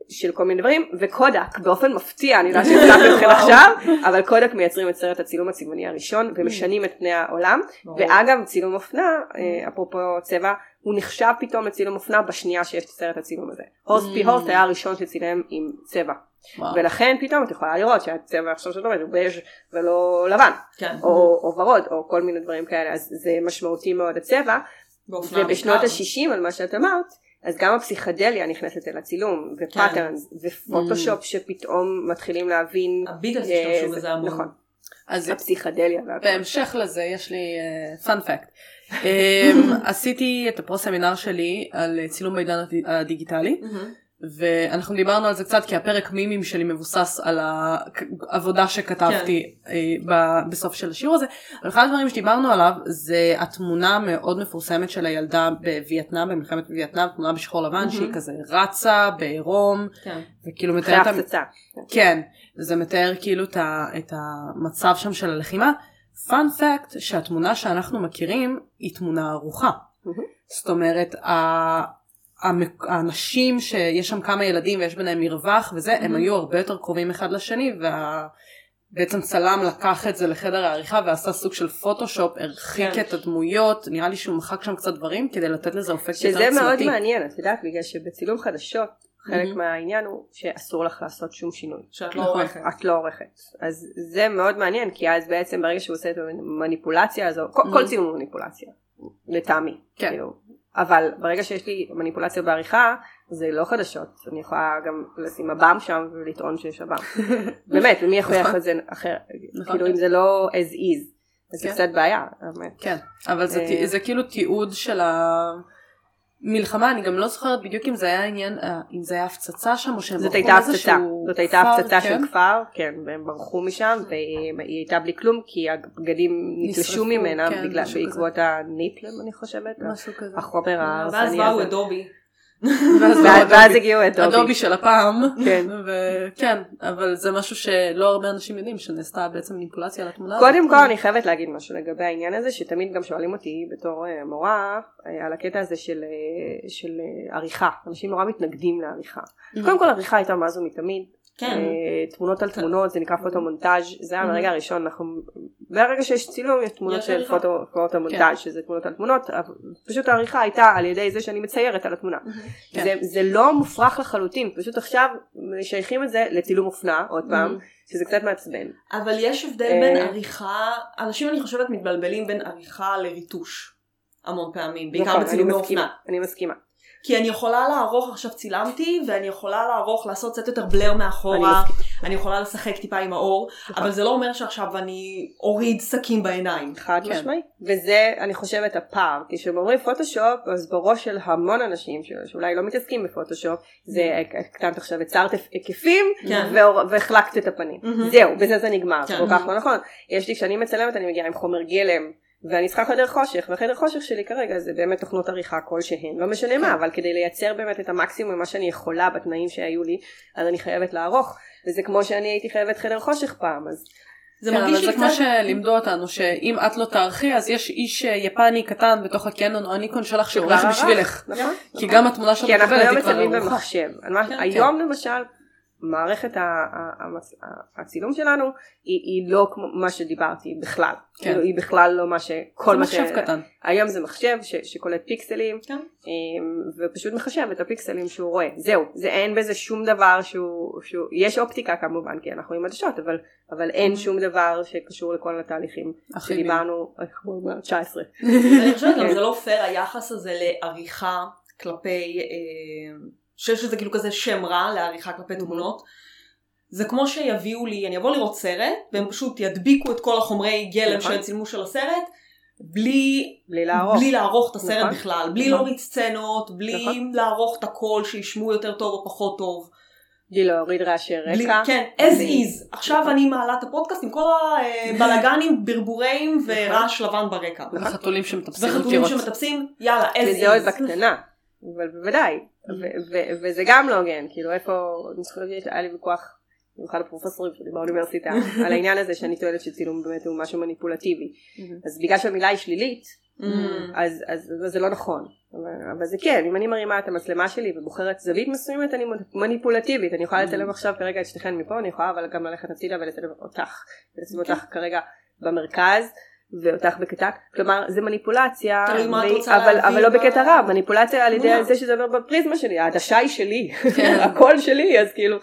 של כל מיני דברים, וקודק באופן מפתיע, אני יודעת שהצלחתי [LAUGHS] אתכם. עכשיו, אבל קודק מייצרים את סרט הצילום הצבעוני הראשון ומשנים את פני העולם. ואגב צילום אופנה, אה, אפרופו צבע, הוא נחשב פתאום לצילום אופנה בשנייה שיש את סרט הצילום הזה. הורסט פי Mm. הורסט היה הראשון שצילם עם צבע. ולכן פתאום את יכולה לראות שהצבע עכשיו שאת אומרת הוא בז' ולא לבן, כן. או ורוד, או כל מיני דברים כאלה, אז זה משמעותי מאוד הצבע, ובשנות בעיקר. ה-60 על מה שאת אמרת, אז גם הפסיכדליה נכנסת אל הצילום, ו patterns, ופוטושופ שפתאום מתחילים להבין, הביטלס אה, השתמשו זה- בזה המון. נכון, אז הפסיכדליה. בהמשך לזה יש לי fun fact. [LAUGHS] עשיתי את הפרוסמינר שלי על אה, צילום בעידן הדי- הדיגיטלי מהמם. ואנחנו דיברנו על זה קצת כי הפרק מימים שלי מבוסס על העבודה שכתבתי כן. אה, ב- בסוף של השיעור הזה. אבל אחד הדברים שדיברנו עליו זה התמונה המאוד מפורסמת של הילדה בווייטנאם במלחמת וייטנאם תמונה בשחור לבן מהמם. שהיא כזה רצה בעירום כן. וכאילו אחרי מתאר את ה- ההפצצה. כן, זה מתאר כאילו את, המצב שם של הלחימה. פאנפקט שהתמונה שאנחנו מכירים היא תמונה ערוכה. מהמם. זאת אומרת, האנשים שיש שם כמה ילדים ויש ביניהם מרווח וזה, הם מהמם. היו הרבה יותר קרובים אחד לשני ובעצם צלם לקח את זה לחדר העריכה ועשה סוג של פוטושופ, הרחיק כן. את הדמויות, נראה לי שהוא מחק שם קצת דברים כדי לתת לזה אופקט יותר שזה מאוד צמתי. מעניין, את יודעת, בגלל שבצילום חדשות, חלק מהמם. מהעניין הוא שאסור לך לעשות שום שינוי. שאת לא נכון. עורכת. את לא עורכת. אז זה מאוד מעניין, כי אז בעצם ברגע שהוא עושה את המניפולציה הזו, כל- כל. צילום הוא מניפולציה, לטעמי. כן. כאילו. אבל ברגע שיש לי מניפולציה בעריכה, זה לא חדשות. אני יכולה גם לשים מב"ם שם ולטעון שיש מב"ם. [LAUGHS] באמת, ומי יכריח נכון. את זה אחר? נכון. כאילו אם זה לא as is, אז זה כן. קצת בעיה. כן, אבל זה, אה, זה כאילו תיעוד של המלחמה, אני גם לא זוכרת בדיוק אם זה היה עניין, אה, אם זה היה הפצצה שם או שהם זאת הייתה הפצצה, מאיזשהו זאת הייתה כפר, הפצצה כן? של כפר, כן, והם ברחו משם, והיא הייתה בלי כלום, כי הבגדים נתלשו ממנה, כן, בגלל משהו בעקבות הניפלם אני חושבת, משהו כזה. החומר ההרסני באו הזה. אדובי. ואז לא ואז [LAUGHS] ואז. הגיעו אדובי. אדובי של הפעם. כן. [LAUGHS] וכן, אבל זה משהו שלא הרבה אנשים יודעים, שנעשתה בעצם מניפולציה על התמונה הזאת. קודם כל אני חייבת להגיד משהו לגבי העניין הזה שתמיד גם שואלים אותי בתור אה, מורה אה, על הקטע הזה של, אה, של עריכה אנשים נורא מתנגדים לעריכה קודם כל עריכה הייתה מאז ומתמיד כן. אה, תמונות על תמונות זה נקרא פוטומונטאז' זה היה מהרגע הראשון אנחנו מהרגע שיש צילום יש תמונות של. פוטו- פוטומונטאז' שזה תמונות על תמונות פשוט העריכה הייתה על ידי זה שאני מציירת על התמונה כן. זה, לא מופרך לחלוטין פשוט עכשיו משייכים את זה לצילום אופנה עוד פעם שזה קצת מעצבן אבל יש הבדל בין אה. עריכה, אנשים אני חושבת מתבלבלים בין עריכה לריטוש. המון פעמים, בעיקר נכון, בצילומי אופנה. אני מסכימה. כי אני יכולה לערוך, עכשיו צילמתי, ואני יכולה לערוך, לעשות קצת יותר בלר אני מאחורה. אני יכולה לשחק טיפה עם האור, נכון. אבל זה לא אומר שעכשיו אני אוריד סכין בעיניים. חד כן. משמעי. וזה אני חושבת הפער. כי כשאומרים פוטושופ אז בראש של המון אנשים שאולי לא מתעסקים בפוטושופ זה הקטנת עכשיו יצרת היקפים כן. והחלקת את הפנים. זהו בזה זה נגמר. כן. זה כל כך לא נכון. יש לי כשאני מצלמת אני מגיעה עם חומר גלם. ואני צריכה חדר חושך, והחדר חושך שלי כרגע זה באמת תוכנות עריכה כלשהן, לא משנה כן. מה, אבל כדי לייצר באמת את המקסימום ממה שאני יכולה בתנאים שהיו לי, אז אני חייבת לערוך, וזה כמו שאני הייתי חייבת חדר חושך פעם, אז זה כן, מרגיש לי זה כמו קצת... שלימדו אותנו שאם את לא תערכי אז יש איש אה, יפני קטן בתוך הקנון או הניקון שלך שעורך. בשבילך. נכון? כי גם התמונה כי אנחנו מקבלת היום היא כבר מצלמים ערוכה. במחשב. על מה- כן, היום למשל, מערכת הצילום שלנו היא היא לא כמו מה שדיברתי בכלל. כן. כאילו, היא בכלל לא מה ש... כל זה מה מחשב ש- קטן. היום זה מחשב ש- שקולט פיקסלים כן. אמ, ופשוט מחשב את הפיקסלים שהוא רואה. זהו, זה אין בזה שום דבר שהוא... שהוא- יש אופטיקה כמובן כי אנחנו עם עדשות אבל אבל אין שום דבר שקשור לכל התהליכים. שדיברנו אנחנו במאה ה-19. אני חושבת גם כן. זה לא פייר היחס הזה לעריכה כלפי, אה, שיש לזה כאילו כזה שם רע לעריכה כלפי תמונות. זה כמו שיביאו לי, אני אבוא לראות סרט, והם פשוט ידביקו את כל החומרי גלם נכון. שצילמו של הסרט, בלי, בלי לערוך. בלי לערוך את הסרט נכון. בכלל, בלי נכון. להוריד סצנות, בלי נכון. לערוך את הכל שישמעו יותר טוב או פחות טוב. בלי להוריד רעשי בלי, רקע. כן, as בלי- is. עכשיו נכון. אני מעלה את הפודקאסט עם כל הבלאגנים, [LAUGHS] ברבורים ורעש לבן ברקע. וחתולים שמטפסים וחתולים. שמטפסים, יאללה, as וזה עוד is. בקטנה, אבל בוודאי, ו- ו- וזה גם לא הוגן, כאילו איפה, אני זוכרת שהיה לי ויכוח עם אחד הפרופסורים שלי באוניברסיטה, [LAUGHS] על העניין הזה שאני טוענת שצילום באמת הוא משהו מניפולטיבי, אז בגלל שהמילה היא שלילית, Mm. אז, אז, אז זה לא נכון, אבל, אבל זה כן, אם אני מרימה את המצלמה שלי ובוחרת זווית מסוימת אני מניפולטיבית, אני יכולה לצלם עכשיו כרגע את שתיכן מפה, אני יכולה אבל גם ללכת הצידה ולצלם אותך, ולשים אותך כרגע במרכז. ואותך בקטע, כלומר זה מניפולציה, תלוי מה את והיא- רוצה אבל, אבל לא בקטע רע, מניפולציה על ידי. זה שזה עובר בפריזמה שלי, העדשה היא שלי, כן. [LAUGHS] הכל שלי, אז כאילו,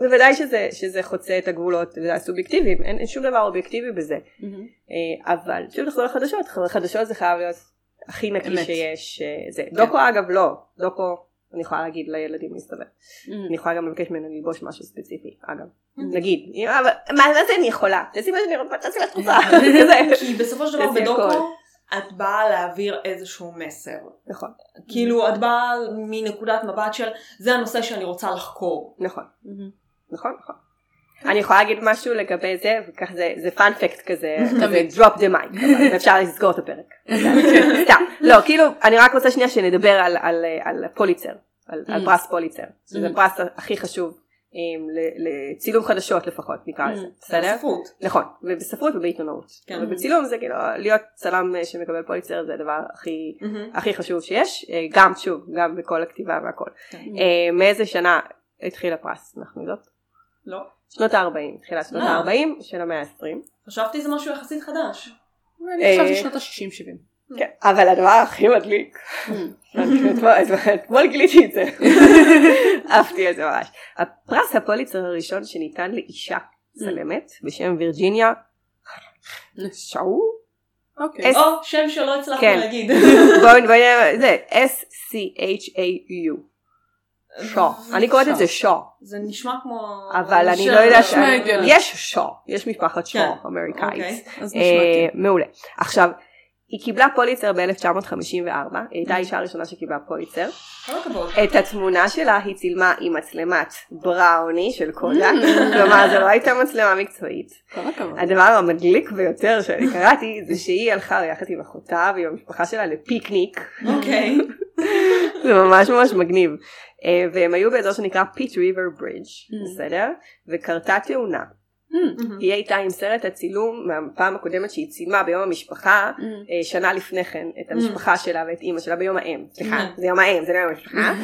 בוודאי שזה, שזה חוצה את הגבולות, הסובייקטיביים, אין, אין שום דבר אובייקטיבי בזה, אה, אבל שוב לחזור לחדשות, חדשות זה חייב להיות הכי נקי. שיש, אה, זה, דוקו אגב לא, דוקו אני יכולה להגיד לילדים להסתובב, אני יכולה גם לבקש ממנו ללבוש משהו ספציפי, אגב, נגיד, אבל מה מה זה אני יכולה, תעשי מה שאני רוצה, תעשי מה שאת רוצה. כי בסופו של דבר. בדוקו את באה להעביר איזשהו מסר. נכון, כאילו את באה מנקודת מבט של זה הנושא שאני רוצה לחקור. נכון, נכון, נכון. אני יכולה להגיד משהו לגבי זה, וכך זה, זה פאנפקט כזה, כזה drop the mic, אפשר לסגור את הפרק. סתם, לא, כאילו, אני רק רוצה שנייה שנדבר על, על, על פוליצר, על, על פרס פוליצר, שזה הפרס הכי חשוב, לצילום חדשות לפחות, נקרא לזה, בסדר? בספרות. נכון, ובספרות ובעיתונות. כן. ובצילום זה כאילו, להיות צלם אה, שמקבל פוליצר זה הדבר הכי, מהמם. הכי חשוב שיש, אה, גם שוב, גם בכל הכתיבה והכל. כן. אה, מאיזה שנה התחיל הפרס, אנחנו יודעות? לא. שנות ה-40, תחילת שנות אה. ה-40 של המאה ה-20. חשבתי זה משהו יחסית חדש. אני חשבתי אה, שנות ה-60-70. כן, אבל הדבר הכי מדליק, [LAUGHS] אתמול- גיליתי את זה, עפתי על זה ממש. הפרס הפוליצר הראשון שניתן לאישה צלמת בשם וירג'יניה שואו, אוקיי. אס- או שם שלא הצלחתי כן. להגיד. בואי נראה, זה S-C-H-A-U, שו, אני קוראת את זה שו, זה נשמע כמו... אבל אני. לא יודעת. יש שו, יש משפחת שו כן. אמריקאית. אוקיי. אז אה. מעולה. עכשיו, היא קיבלה פוליצר ב-1954, היא הייתה האישה הראשונה שקיבלה פוליצר. את התמונה שלה היא צילמה עם מצלמת בראוני של קודק, כלומר זו לא הייתה מצלמה מקצועית. הדבר המדליק ביותר שאני קראתי זה שהיא הלכה יחד עם אחותה ועם המשפחה שלה לפיקניק, אוקיי. זה ממש ממש מגניב. אה, והם היו באזור שנקרא Pit River Bridge, בסדר? וקרתה תאונה. היא הייתה עם סרט הצילום מהפעם הקודמת שהיא צילמה ביום המשפחה אה, שנה לפני כן את המשפחה שלה ואת אימא שלה ביום האם. סליחה זה יום האם זה לא יום המשפחה.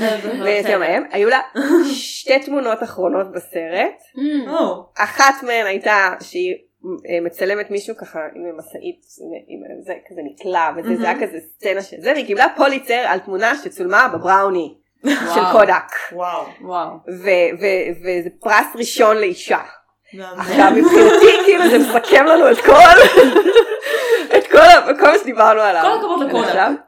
וזה יום האם. היו לה [LAUGHS] שתי תמונות אחרונות בסרט. או, אחת מהן הייתה שהיא אה, מצלמת מישהו ככה עם משאית עם זה כזה נקלע וזה זה היה כזה סצנה של זה והיא קיבלה פוליצר על תמונה שצולמה בבראוני [LAUGHS] של קודק וואו. וואו. ו- ו- וזה פרס ראשון לאישה. עכשיו מבחינתי כאילו זה מסכם לנו את כל [LAUGHS] כל מה שדיברנו עליו. כל הכבוד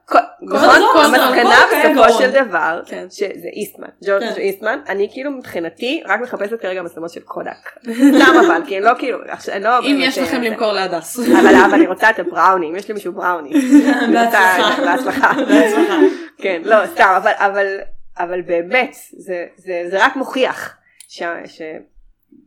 כל- נכון? המסקנה בסופו. של דבר כן. שזה איסטמן, ג'ורג' כן. איסטמן, אני כאילו מבחינתי רק מחפשת כרגע מצלמות של קודק. [LAUGHS] סתם אבל, כי לא כאילו, לא... אם יש לכם למכור להדס. אבל אני רוצה את הבראוני, אם יש לי מישהו בראוני. [LAUGHS] בהצלחה. בהצלחה. כן, לא, סתם, אבל, באמת, זה רק מוכיח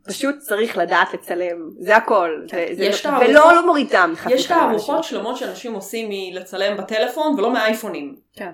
ש, שפשוט צריך לדעת לצלם, זה הכל. זה, זה, יש ולא לא מוריד דם. יש תערוכות. שלמות שאנשים עושים מלצלם בטלפון ולא מאייפונים. כן.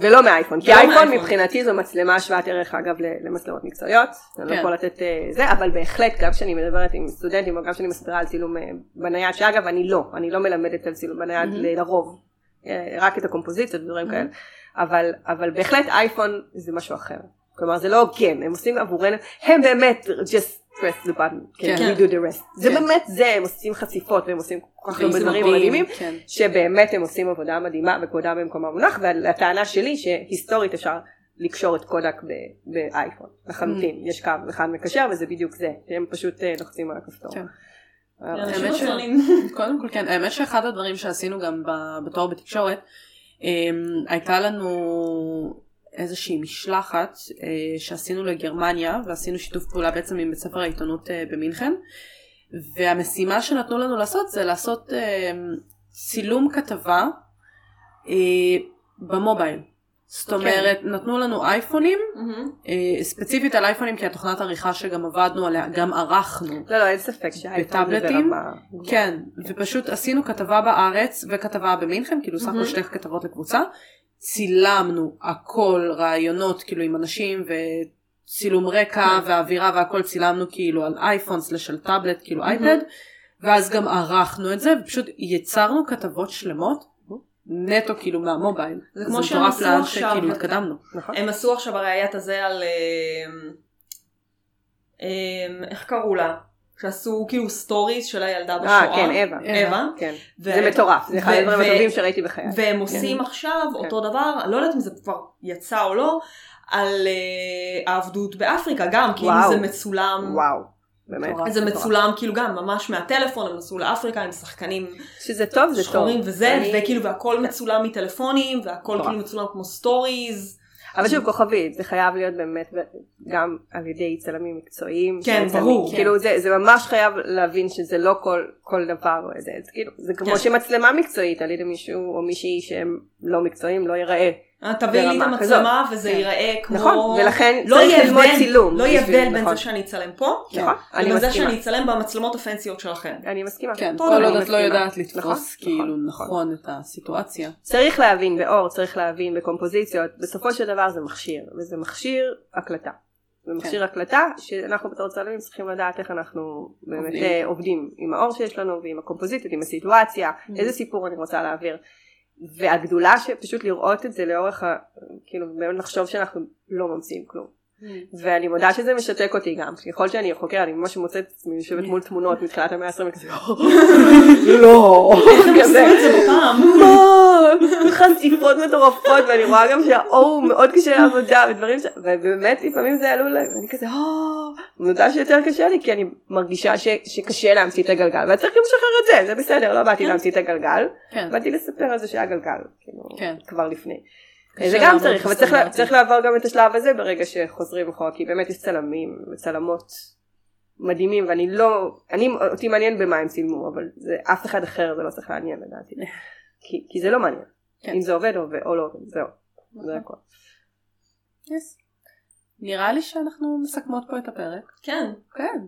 ולא מאייפון, כי אייפון. מבחינתי זו מצלמה שוות ערך אגב למצלמות מקצועיות, אני לא כן. יכול לתת אה, זה, אבל בהחלט גם כשאני מדברת עם סטודנטים או גם כשאני מסבירה על צילום אה, בנייד, שאגב אני לא, אני לא מלמדת על צילום בנייד Mhm. לרוב, אה, רק את הקומפוזיציות ודברים Mhm. כאלה, אבל, אבל בהחלט אייפון זה משהו אחר, כלומר זה לא הוגן, הם עושים עבורנו, הם באמת just press the button, כן, כן. we do the rest, זה כן. באמת זה, הם עושים חשיפות והם עושים כל כך הרבה דברים מדהימים, כן. שבאמת הם עושים עבודה מדהימה וכבודה במקומה מונח והטענה שלי שהיסטורית אפשר לקשור את קודק באייפון לחלוטין Mm. יש קו אחד מקשר וזה בדיוק זה הם פשוט אה, לוחצים על הכפתור. כן. אה, האמת ש-. [LAUGHS] קודם כל כן, האמת שאחד הדברים שעשינו גם בתואר בתקשורת, אמ, הייתה לנו איזושהי משלחת אה, שעשינו לגרמניה ועשינו שיתוף פעולה בעצם עם בית ספר העיתונות אה, במינכן והמשימה שנתנו לנו לעשות זה לעשות אה, צילום כתבה אה, במובייל. זאת אומרת נתנו לנו אייפונים מהמם. אה, ספציפית על אייפונים כי התוכנת עריכה שגם עבדנו עליה גם ערכנו לא לא אין ספק שהאייפון זה? ברמה. כן, ופשוט עשינו כתבה בארץ וכתבה במינכן, כאילו סך הכל מהמם. שתי כתבות לקבוצה, צילמנו הכל, רעיונות כאילו עם אנשים וצילום רקע והאווירה והכל צילמנו כאילו על אייפון סלש על טאבלט, כאילו אייפד, ואז גם ערכנו את זה ופשוט יצרנו כתבות שלמות. נטו כאילו מהמובייל. זה כמו שהם מטורף עשו לאן עכשיו. שכאילו התקדמנו. נכון? הם עשו עכשיו הרי היה את הזה על... אמ, אמ, איך קראו לה? שעשו כאילו stories של הילדה בשואה. אה כן אווה. אווה. כן. ו- זה מטורף זה אחד הדברים הטובים שראיתי בחיי. והם עושים עכשיו אותו דבר, לא יודעת אם זה כבר יצא או לא, על אה, העבדות באפריקה גם, כאילו. זה מצולם, וואו. באמת. זה מצולם כאילו גם ממש מהטלפון, הם נסעו לאפריקה עם שחקנים שזה טוב זה טוב. שחורים וזה, וכאילו והכל מצולם מטלפונים, והכל. כאילו מצולם כמו stories. אבל שוב כוכבית זה חייב להיות באמת גם על ידי צלמים מקצועיים. כן. ברור. כאילו זה, ממש חייב להבין שזה לא כל, דבר. זה, זה, כאילו, זה כמו כן. שמצלמה מקצועית על ידי מישהו או מישהי שהם לא מקצועיים לא ייראה. אה, תביאי לי את המצלמה וזה כן. ייראה כמו... נכון, ולכן לא צריך ללמוד הבדל- צילום. לא יהיה הבדל בין נכון. זה שאני אצלם פה, נכון, אני לבין זה. שאני אצלם במצלמות הפנסיות שלכם. אני מסכימה. כן, כל עוד את לא. יודעת נכון, לתפוס כאילו נכון את הסיטואציה. צריך להבין באור, צריך להבין בקומפוזיציות, בסופו של דבר זה מכשיר, וזה מכשיר הקלטה. זה מכשיר הקלטה שאנחנו בתור צלמים צריכים לדעת איך אנחנו באמת עובדים. עובדים עם האור שיש לנו ועם הקומפוזיציות, עם הסיטואציה, איזה סיפור אני רוצה להעביר. והגדולה שפשוט לראות את זה לאורך ה... כאילו באמת לחשוב שאנחנו לא ממציאים כלום. ואני מודה שזה משתק אותי גם, ככל שאני חוקרת אני ממש מוצאת את עצמי יושבת מול תמונות מתחילת המאה ה-20 וכזה [LAUGHS] לא, [LAUGHS] כזה. מה, [LAUGHS] חשיפות מטורפות ואני רואה גם שהאור הוא מאוד קשה לעבודה ודברים ש... ובאמת לפעמים זה עלול, ואני כזה, "אה", אני מודה שיותר קשה לי כי אני מרגישה ש... שקשה להמציא את הגלגל ואת צריך גם לשחרר את זה, זה בסדר, לא באתי להמציא את הגלגל, כן. באתי לספר על זה שהיה גלגל, כאילו, כן. כבר לפני. זה גם צריך, אבל צריך, לה-. צריך לעבור גם את השלב הזה ברגע שחוזרים אחורה, כי באמת יש צלמים וצלמות מדהימים, ואני לא, אני, אותי מעניין במה הם צילמו, אבל זה אף אחד אחר זה לא צריך לעניין לדעתי, [LAUGHS] כי, כי זה לא מעניין, כן. אם זה עובד או, או לא עובד, זהו, זה הכל. Yes. נראה לי שאנחנו מסכמות פה את הפרק. כן. כן.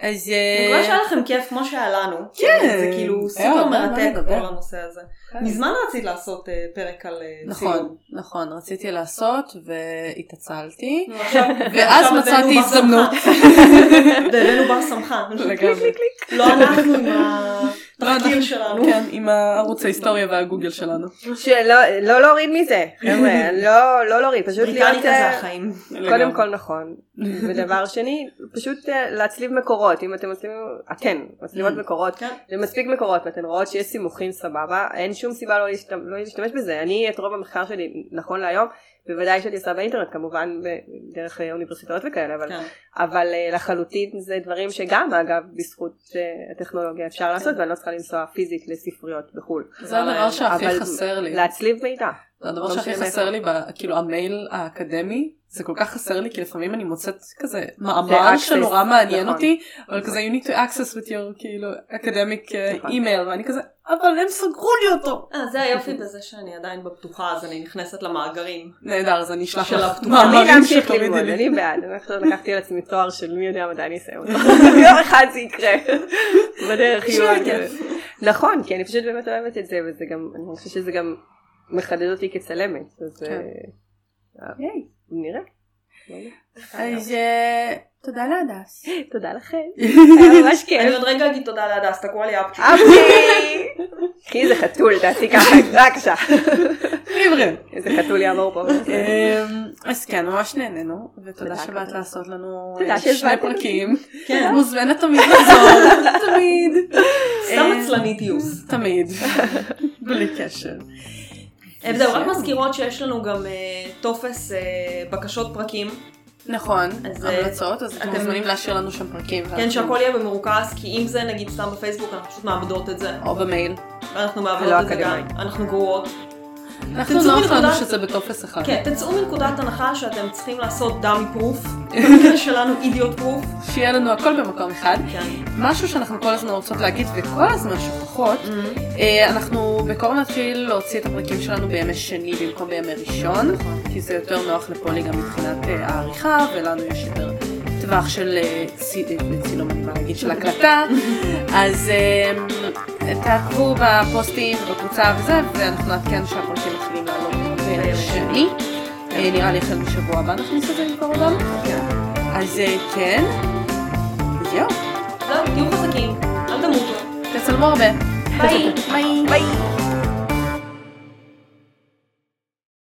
אז אני מקווה שהיה לכם כיף כמו שהיה לנו. כן. זה כאילו סופר מרתק. כל הנושא הזה. כן. מזמן רצית לעשות אה, פרק על אה, נכון, צילום. נכון, רציתי לעשות והתעצלתי. [LAUGHS] ואז מצאתי הזדמנות. [LAUGHS] והבאנו בר סמכה. לגמרי. לא אנחנו עם התחקיר שלנו. כן, עם הערוץ ההיסטוריה והגוגל שלנו. שלא לא להוריד מזה, חבר'ה, [LAUGHS] לא לא להוריד, פשוט להיות... בריטניקה זה אה, החיים. קודם כל נכון, ודבר שני, פשוט אה, להצליב מקורות, אם אתם מצליבים, אתן מצליבות Mm. מקורות, כן. זה מספיק מקורות ואתן רואות שיש סימוכים סבבה, אין שום סיבה לא להשתמש, לא להשתמש בזה, אני את רוב המחקר שלי נכון להיום, בוודאי שאני עושה באינטרנט כמובן דרך אה, אוניברסיטאות וכאלה, אבל, כן. אבל אה, לחלוטין זה דברים שגם אגב בזכות אה, הטכנולוגיה אפשר לעשות ואני לא צריכה לנסוע פיזית לספריות בחו"ל, זה הדבר שהכי חסר לי. להצליב מידע, זה הדבר לא שהכי חסר. לי, כאילו המייל האקדמי, זה כל כך חסר לי, כי לפעמים אני מוצאת כזה זה מאמר שנורא מעניין נכון. אותי, אבל כזה you need to access with your כאילו academic uh, נכון. email, ואני כזה, אבל הם סגרו לי אותו. אה, זה היופי בזה שאני עדיין בפתוחה, אז אני נכנסת למאגרים. נהדר, אז אני אשלח של לך מאמרים ללמוד, לי. אני בעד, אני עכשיו לקחתי על עצמי תואר של מי יודע מתי אני אסיים אותו. [LAUGHS] יום אחד זה יקרה. בדרך יהיו כאלה. נכון, כי אני פשוט באמת אוהבת את זה, וזה גם, אני חושבת שזה גם מחדד אותי כצלמת. אז אה, אה, נראה. אז אה, תודה להדס. [LAUGHS] תודה לכם. [LAUGHS] ממש אני כיף. עוד רגע אגיד תודה להדס, תקעו לי אפצ'י. אבקי! קחי איזה חתול, תעשי ככה. ליברה. איזה חתול יעבור פה. אמ, אז כן, ממש נהנינו, ותודה תודה, שבאת. לעשות לנו אה, שני פרקים. כן. מוזמנת תמיד לחזור, תמיד. סתם אה, עצלנית יוס. תמיד. בלי קשר. וזהו, רק מזכירות שיש לנו גם אה, טופס אה, בקשות פרקים. נכון, אז, אה, המלצות, אז אתם מוזמנים להשאיר לנו שם פרקים. כן, שהכל יהיה במרוכז, כי אם זה נגיד סתם בפייסבוק, אנחנו פשוט מאבדות את זה. או במייל. ואנחנו ולא מאבדות את זה גם. אנחנו גרועות. אנחנו לנו מנקודת- שזה בטופס אחד. כן, תצאו מנקודת הנחה שאתם צריכים לעשות דאמי פרוף. [LAUGHS] במקרה שלנו אידיוט פרוף. שיהיה לנו הכל במקום אחד. כן. משהו שאנחנו כל הזמן רוצות להגיד וכל הזמן שוכחות, אה, אנחנו בקרוב נתחיל להוציא את הפרקים שלנו בימי שני במקום בימי ראשון, כי זה יותר נוח לפולי גם מבחינת אה, העריכה, ולנו יש יותר טווח של אה, צי- אה, צילום, אני מה להגיד, של הקלטה. אז אה, תעקבו בפוסטים ובקבוצה וזה, ואנחנו נעדכן שהפרקים מתחילים לעלות בימי שני. אה, נראה לי החל משבוע הבא נכניס את זה עם קורבן. אז אה, כן, זהו, זהו, תהיו חזקים, אל תמותו. תצלמו הרבה. ביי. ביי.